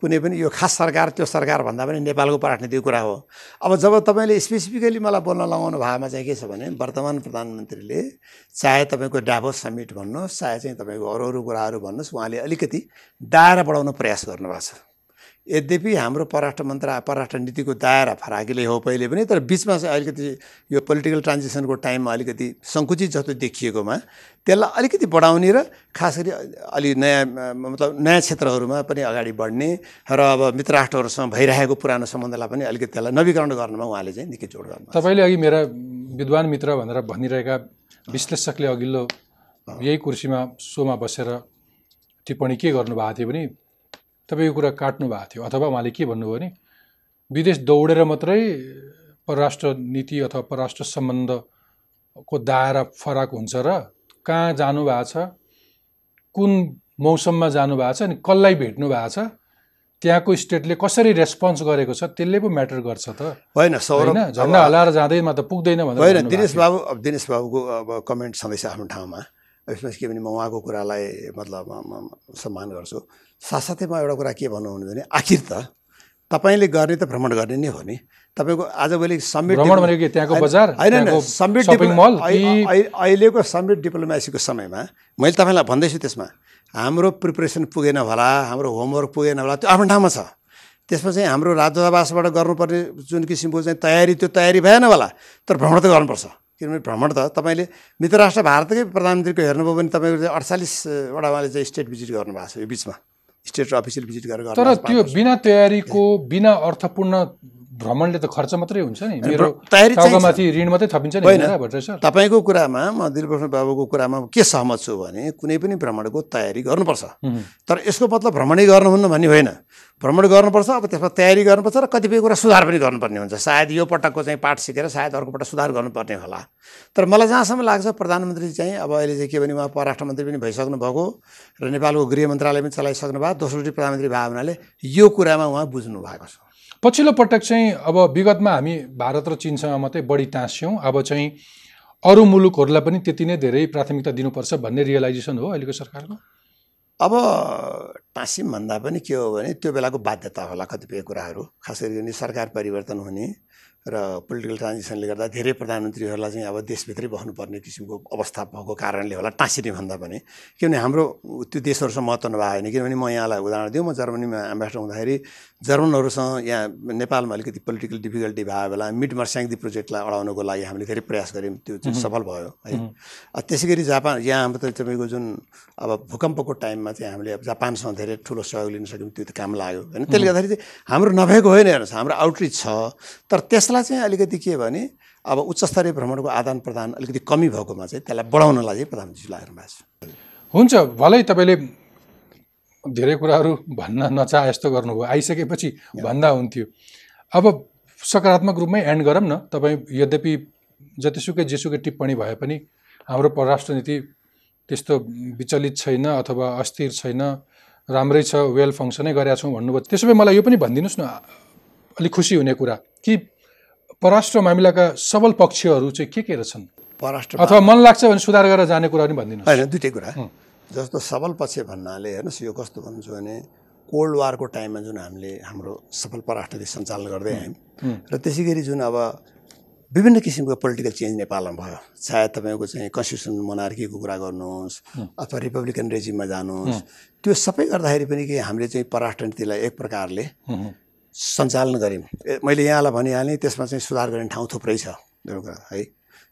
कुनै पनि यो खास सरकार त्यो सरकार भन्दा पनि नेपालको पराजनीतिको कुरा हो। अब जब तपाईँले स्पेसिफिकली मलाई बोल्न लगाउनु भएमा चाहिँ के छ भने वर्तमान प्रधानमन्त्रीले चाहे तपाईँको डाभोस समिट भन्नुहोस् चाहे चाहिँ तपाईँको अरू अरू कुराहरू भन्नुहोस् उहाँले अलिकति दायरा बढाउन प्रयास गर्नुभएको छ। यद्यपि हाम्रो परराष्ट्र मन्त्र परराष्ट्र नीतिको दायरा फराकिले हो पहिले पनि तर बिचमा चाहिँ अलिकति यो पोलिटिकल ट्रान्जिसनको टाइममा अलिकति सङ्कुचित जस्तो देखिएकोमा त्यसलाई अलिकति बढाउने र खास गरी अलि नयाँ मतलब नयाँ क्षेत्रहरूमा पनि अगाडि बढ्ने र अब मित्र राष्ट्रहरूसँग भइरहेको पुरानो सम्बन्धलाई पनि अलिकति त्यसलाई नवीकरण गर्नमा उहाँले चाहिँ निकै जोड गर्नु तपाईँले अघि मेरा विद्वान मित्र भनेर भनिरहेका विश्लेषकले अघिल्लो यही कुर्सीमा सोमा बसेर टिप्पणी के गर्नुभएको थियो भने तपाईँ यो कुरा काट्नु भएको थियो। अथवा उहाँले के भन्नुभयो भने विदेश दौडेर मात्रै परराष्ट्र नीति अथवा परराष्ट्र सम्बन्धको दायरा फरक हुन्छ र कहाँ जानुभएको छ कुन मौसममा जानुभएको छ अनि कसलाई भेट्नु भएको छ त्यहाँको स्टेटले कसरी रेस्पोन्स गरेको छ त्यसले पो म्याटर गर्छ त। होइन सौरभ झन्डा हल्लाएर जाँदैमा त पुग्दैन भनेर होइन दिनेश। बाबु अब दिनेश बाबुको अब कमेन्ट छँदैछ आफ्नो ठाउँमा। यसमा के भने म उहाँको कुरालाई मतलब सम्मान गर्छु। साथसाथै म एउटा कुरा के भन्नु भने आखिर त तपाईँले गर्ने त भ्रमण गर्ने नै हो नि। तपाईँको आजभोलि समिट होइन अहिलेको समिट डिप्लोमेसीको समयमा मैले तपाईँलाई भन्दैछु त्यसमा हाम्रो प्रिपरेसन पुगेन होला हाम्रो होमवर्क पुगेन होला त्यो आफ्नो ठाउँमा छ। त्यसमा चाहिँ हाम्रो राजदूतावासबाट गर्नुपर्ने जुन किसिमको चाहिँ तयारी त्यो तयारी भएन होला तर भ्रमण त गर्नुपर्छ। किनभने भ्रमण त तपाईँले मित्र राष्ट्र भारतकै प्रधानमन्त्रीको हेर्नुभयो भने तपाईँको चाहिँ अडचालिसवटा उहाँले चाहिँ स्टेट भिजिट गर्नुभएको छ यो बिचमा। स्टेट अफिसियल भिजिट गरेर तर। त्यो बिना तयारीको बिना अर्थपूर्ण भ्रमणले त खर्च मात्रै हुन्छ नि। मेरो तयारी ऋण मात्रै थपिन्छ नि। होइन। तपाईँको कुरामा म दिलबहादुर बाबुको कुरामा के सहमत छु भने कुनै पनि भ्रमणको तयारी गर्नुपर्छ। तर यसको मतलब भ्रमणै गर्नुहुन्न भन्ने होइन। भ्रमण गर्नुपर्छ अब त्यसमा तयारी गर्नुपर्छ र कतिपय कुरा सुधार पनि गर्नुपर्ने हुन्छ। सायद यो पटकको चाहिँ पाठ सिकेर सायद अर्को पटक सुधार गर्नुपर्ने होला। तर मलाई जहाँसम्म लाग्छ प्रधानमन्त्री चाहिँ अब अहिले चाहिँ के भने उहाँ परराष्ट्र मन्त्री पनि भइसक्नु भएको र नेपालको गृह मन्त्रालय पनि चलाइसक्नु भएको दोस्रोटी प्रधानमन्त्री भएको हुनाले यो कुरामा उहाँ बुझ्नु भएको छ। पछिल्लो पटक चाहिँ अब विगतमा हामी भारत र चिनसँग मात्रै बढी टाँस्यौँ। अब चाहिँ अरू मुलुकहरूलाई पनि त्यति नै धेरै प्राथमिकता दिनुपर्छ भन्ने रियलाइजेसन हो अहिलेको सरकारको? अब टाँसिम भन्दा पनि के हो भने त्यो बेलाको बाध्यता होला कतिपय कुराहरू खास गरी सरकार परिवर्तन हुने र पोलिटिकल ट्रान्जिसनले गर्दा धेरै प्रधानमन्त्रीहरूलाई चाहिँ अब देशभित्रै बस्नुपर्ने किसिमको अवस्था भएको कारणले होला टाँसिने भन्दा पनि। किनभने हाम्रो त्यो देशहरूसँग महत्त्व नभएको होइन। किनभने म यहाँलाई उदाहरण दिउँ म जर्मनीमा एम्बेसडर हुँदाखेरि जर्मनहरूसँग यहाँ नेपालमा अलिकति पोलिटिकल डिफिकल्टी भएको बेला मिड मर्स्याङ्दी प्रोजेक्टलाई अडाउनको लागि हामीले धेरै प्रयास गऱ्यौँ। त्यो चाहिँ सफल भयो है। त्यसै गरी जापान यहाँ हाम्रो त तपाईँको जुन अब भूकम्पको टाइममा चाहिँ हामीले अब जापानसँग धेरै ठुलो सहयोग लिन सक्यौँ त्यो त काम लाग्यो होइन। त्यसले गर्दाखेरि चाहिँ हाम्रो नभएको होइन हेर्नुहोस् हाम्रो आउटरिच छ। तर त्यसलाई चाहिँ अलिकति के भने अब उच्च स्तरीय भ्रमणको आदान प्रदान अलिकति कमी भएकोमा चाहिँ त्यसलाई बढाउनलाई चाहिँ प्रधानमन्त्री लाग्नु भएको छ। हुन्छ भलै तपाईँले धेरै कुराहरू भन्न नचाहे जस्तो गर्नुभयो। आइसकेपछि भन्दा हुन्थ्यो। अब सकारात्मक रूपमै एन्ड गरौँ न। तपाईँ यद्यपि जतिसुकै जेसुकै टिप्पणी भए पनि हाम्रो परराष्ट्र नीति त्यस्तो विचलित छैन अथवा अस्थिर छैन राम्रै छ वेल फङ्सनै गरेका छौँ भन्नुभयो। त्यसो भए मलाई यो पनि भनिदिनुहोस् न। अलिक खुसी हुने कुरा कि परराष्ट्र मामिलाका सबल पक्षहरू चाहिँ के के रहेछन् परराष्ट्र अथवा मन लाग्छ भने सुधार गरेर जाने कुरा पनि भनिदिनुहोस्। होइन दुइटै कुरा। जस्तो सबल पक्ष भन्नाले हेर्नुहोस् यो कस्तो भन्छु भने कोल्ड वारको टाइममा जुन हामीले हाम्रो सफल परराष्ट्र नीति सञ्चालन गर्दै आयौँ र त्यसै गरी जुन अब विभिन्न किसिमको पोलिटिकल चेन्ज नेपालमा भयो चाहे तपाईँको चाहिँ कन्स्टिट्युसन मोनार्कीको कुरा गर्नुहोस् अथवा रिपब्लिकन रेजिममा जानुहोस् त्यो सबै गर्दाखेरि पनि के हामीले चाहिँ परराष्ट्र नीतिलाई एक प्रकारले सञ्चालन गऱ्यौँ। मैले यहाँलाई भनिहालेँ त्यसमा चाहिँ सुधार गर्ने ठाउँ थुप्रै छ एउटा है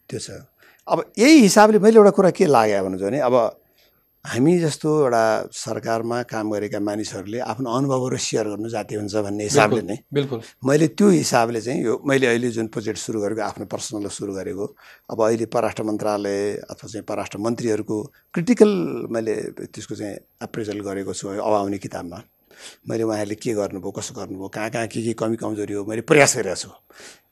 त्यो छ। अब यही हिसाबले मैले एउटा कुरा के लाग्यो भन्नु भने अब हामी जस्तो एउटा सरकारमा काम गरेका मानिसहरूले आफ्नो अनुभवहरू सेयर गर्नु जाति हुन्छ भन्ने हिसाबले नै। बिल्कुल। मैले त्यो हिसाबले चाहिँ यो मैले अहिले जुन प्रोजेक्ट सुरु गरेको आफ्नो पर्सनल सुरु गरेको अब अहिले परराष्ट्र मन्त्रालय अथवा चाहिँ परराष्ट्र मन्त्रीहरूको क्रिटिकल मैले त्यसको चाहिँ एप्रेजल गरेको छु अब आउने किताबमा। मैले उहाँहरूले के गर्नुभयो कसो गर्नुभयो कहाँ कहाँ के के कमी कमजोरी हो मैले प्रयास गरिरहेको छु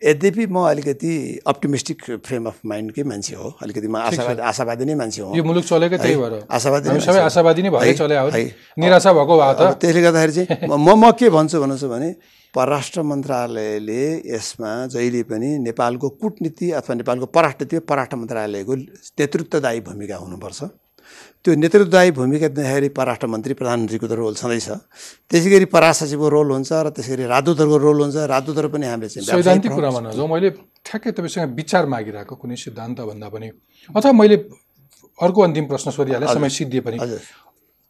यद्यपि म अलिकति अप्टिमिस्टिक फ्रेम अफ माइन्डकै मान्छे हो अलिकति म आशावादी आशावादी नै मान्छे हो। यो मुलुक चलेकै त्यही भएर। आशावादी नै सबै हो। आशावादी नै भएरै है, चले आयो है। निराशा भएको भए त। त्यसले गर्दाखेरि चाहिँ म म के भन्छु भन्नुहोस् भने परराष्ट्र मन्त्रालयले यसमा जहिले पनि नेपालको कुटनीति अथवा नेपालको परराष्ट्र नीति परराष्ट्र मन्त्रालयको नेतृत्वदायी भूमिका हुनुपर्छ। त्यो नेतृत्वदायी भूमिका दिँदाखेरि परराष्ट्र मन्त्री प्रधानमन्त्रीको त रोल छँदैछ। त्यसै गरी पराष्ट्र सचिवको रोल हुन्छ र त्यसै गरी राजदूतहरूको रोल हुन्छ। राजदूतहरू पनि हामीले सैद्धान्तिक कुरामा नजाउँ मैले ठ्याक्कै तपाईँसँग विचार मागिरहेको कुनै सिद्धान्त भन्दा पनि। अथवा मैले अर्को अन्तिम प्रश्न सोधिहालेँ समय सिद्धिए पनि।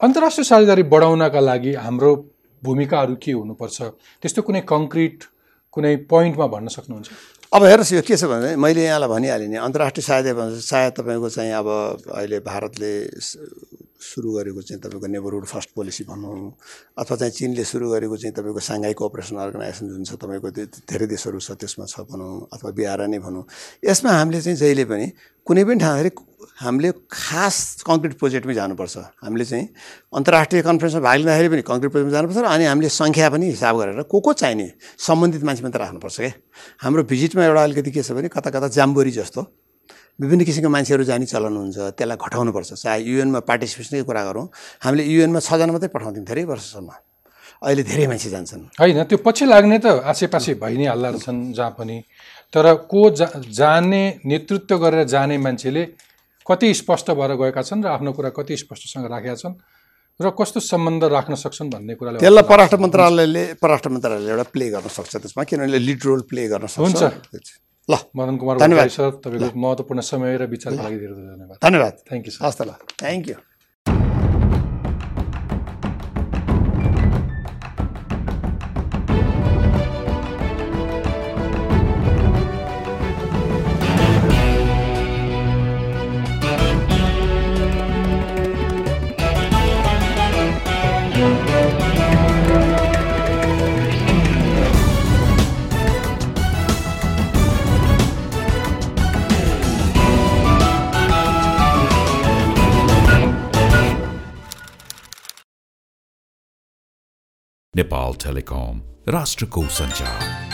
अन्तर्राष्ट्रिय साझेदारी बढाउनका लागि हाम्रो भूमिकाहरू के हुनुपर्छ? त्यस्तो कुनै कङ्क्रिट कुनै पोइन्टमा भन्न सक्नुहुन्छ? अब हेर्नुहोस् यो के छ भने मैले यहाँलाई भनिहालेँ नि अन्तर्राष्ट्रिय सहायता भन्छ सायद तपाईँको चाहिँ अब अहिले भारतले सुरु गरेको चाहिँ तपाईँको नेबरहुड फर्स्ट पोलिसी भनौँ अथवा चाहिँ चिनले सुरु गरेको चाहिँ तपाईँको साङ्घाई कोअपरेसन अर्गनाइजेसन जुन छ तपाईँको धेरै देशहरू छ त्यसमा छ भनौँ अथवा बिहार नै भनौँ। यसमा हामीले चाहिँ जहिले पनि कुनै पनि ठाउँखेरि हामीले खास कङ्क्रिट प्रोजेक्टमै जानुपर्छ। हामीले चाहिँ अन्तर्राष्ट्रिय कन्फरेन्समा भाग लिँदाखेरि पनि कङ्क्रिट प्रोजेक्टमा जानुपर्छ र अनि हामीले सङ्ख्या पनि हिसाब गरेर को को चाहिने सम्बन्धित मान्छे मात्रै राख्नुपर्छ क्या। हाम्रो भिजिटमा एउटा अलिकति के छ भने कता कता जाम्बोरी जस्तो विभिन्न किसिमको मान्छेहरू जाने चलन हुन्छ त्यसलाई घटाउनुपर्छ। चाहे युएनमा पार्टिसिपेसनकै कुरा गरौँ हामीले युएनमा छजना मात्रै पठाउँथ्यौँ धेरै वर्षसम्म। अहिले धेरै मान्छे जान्छन्। होइन त्यो पछि लाग्ने त आसेपासे भइ नै हाल्ला रहेछन् जहाँ पनि। तर को जा जाने नेतृत्व गरेर जाने मान्छेले कति स्पष्ट भएर गएका छन् र आफ्नो कुरा कति स्पष्टसँग राखेका छन् र कस्तो सम्बन्ध राख्न सक्छन् भन्ने कुराले त्यसलाई परराष्ट्र मन्त्रालयले परराष्ट्र मन्त्रालयले एउटा प्ले गर्न सक्छ त्यसमा किनभने लिड रोल प्ले गर्न सक्छ। हुन्छ। ल। मदन कुमार सर तपाईँको महत्त्वपूर्ण समय र विचारको लागि धेरै धेरै धन्यवाद। धन्यवाद। थ्याङ्क यू सर हस् त ल। थ्याङ्क यू नेपाल टेलिकम राष्ट्रको सञ्चार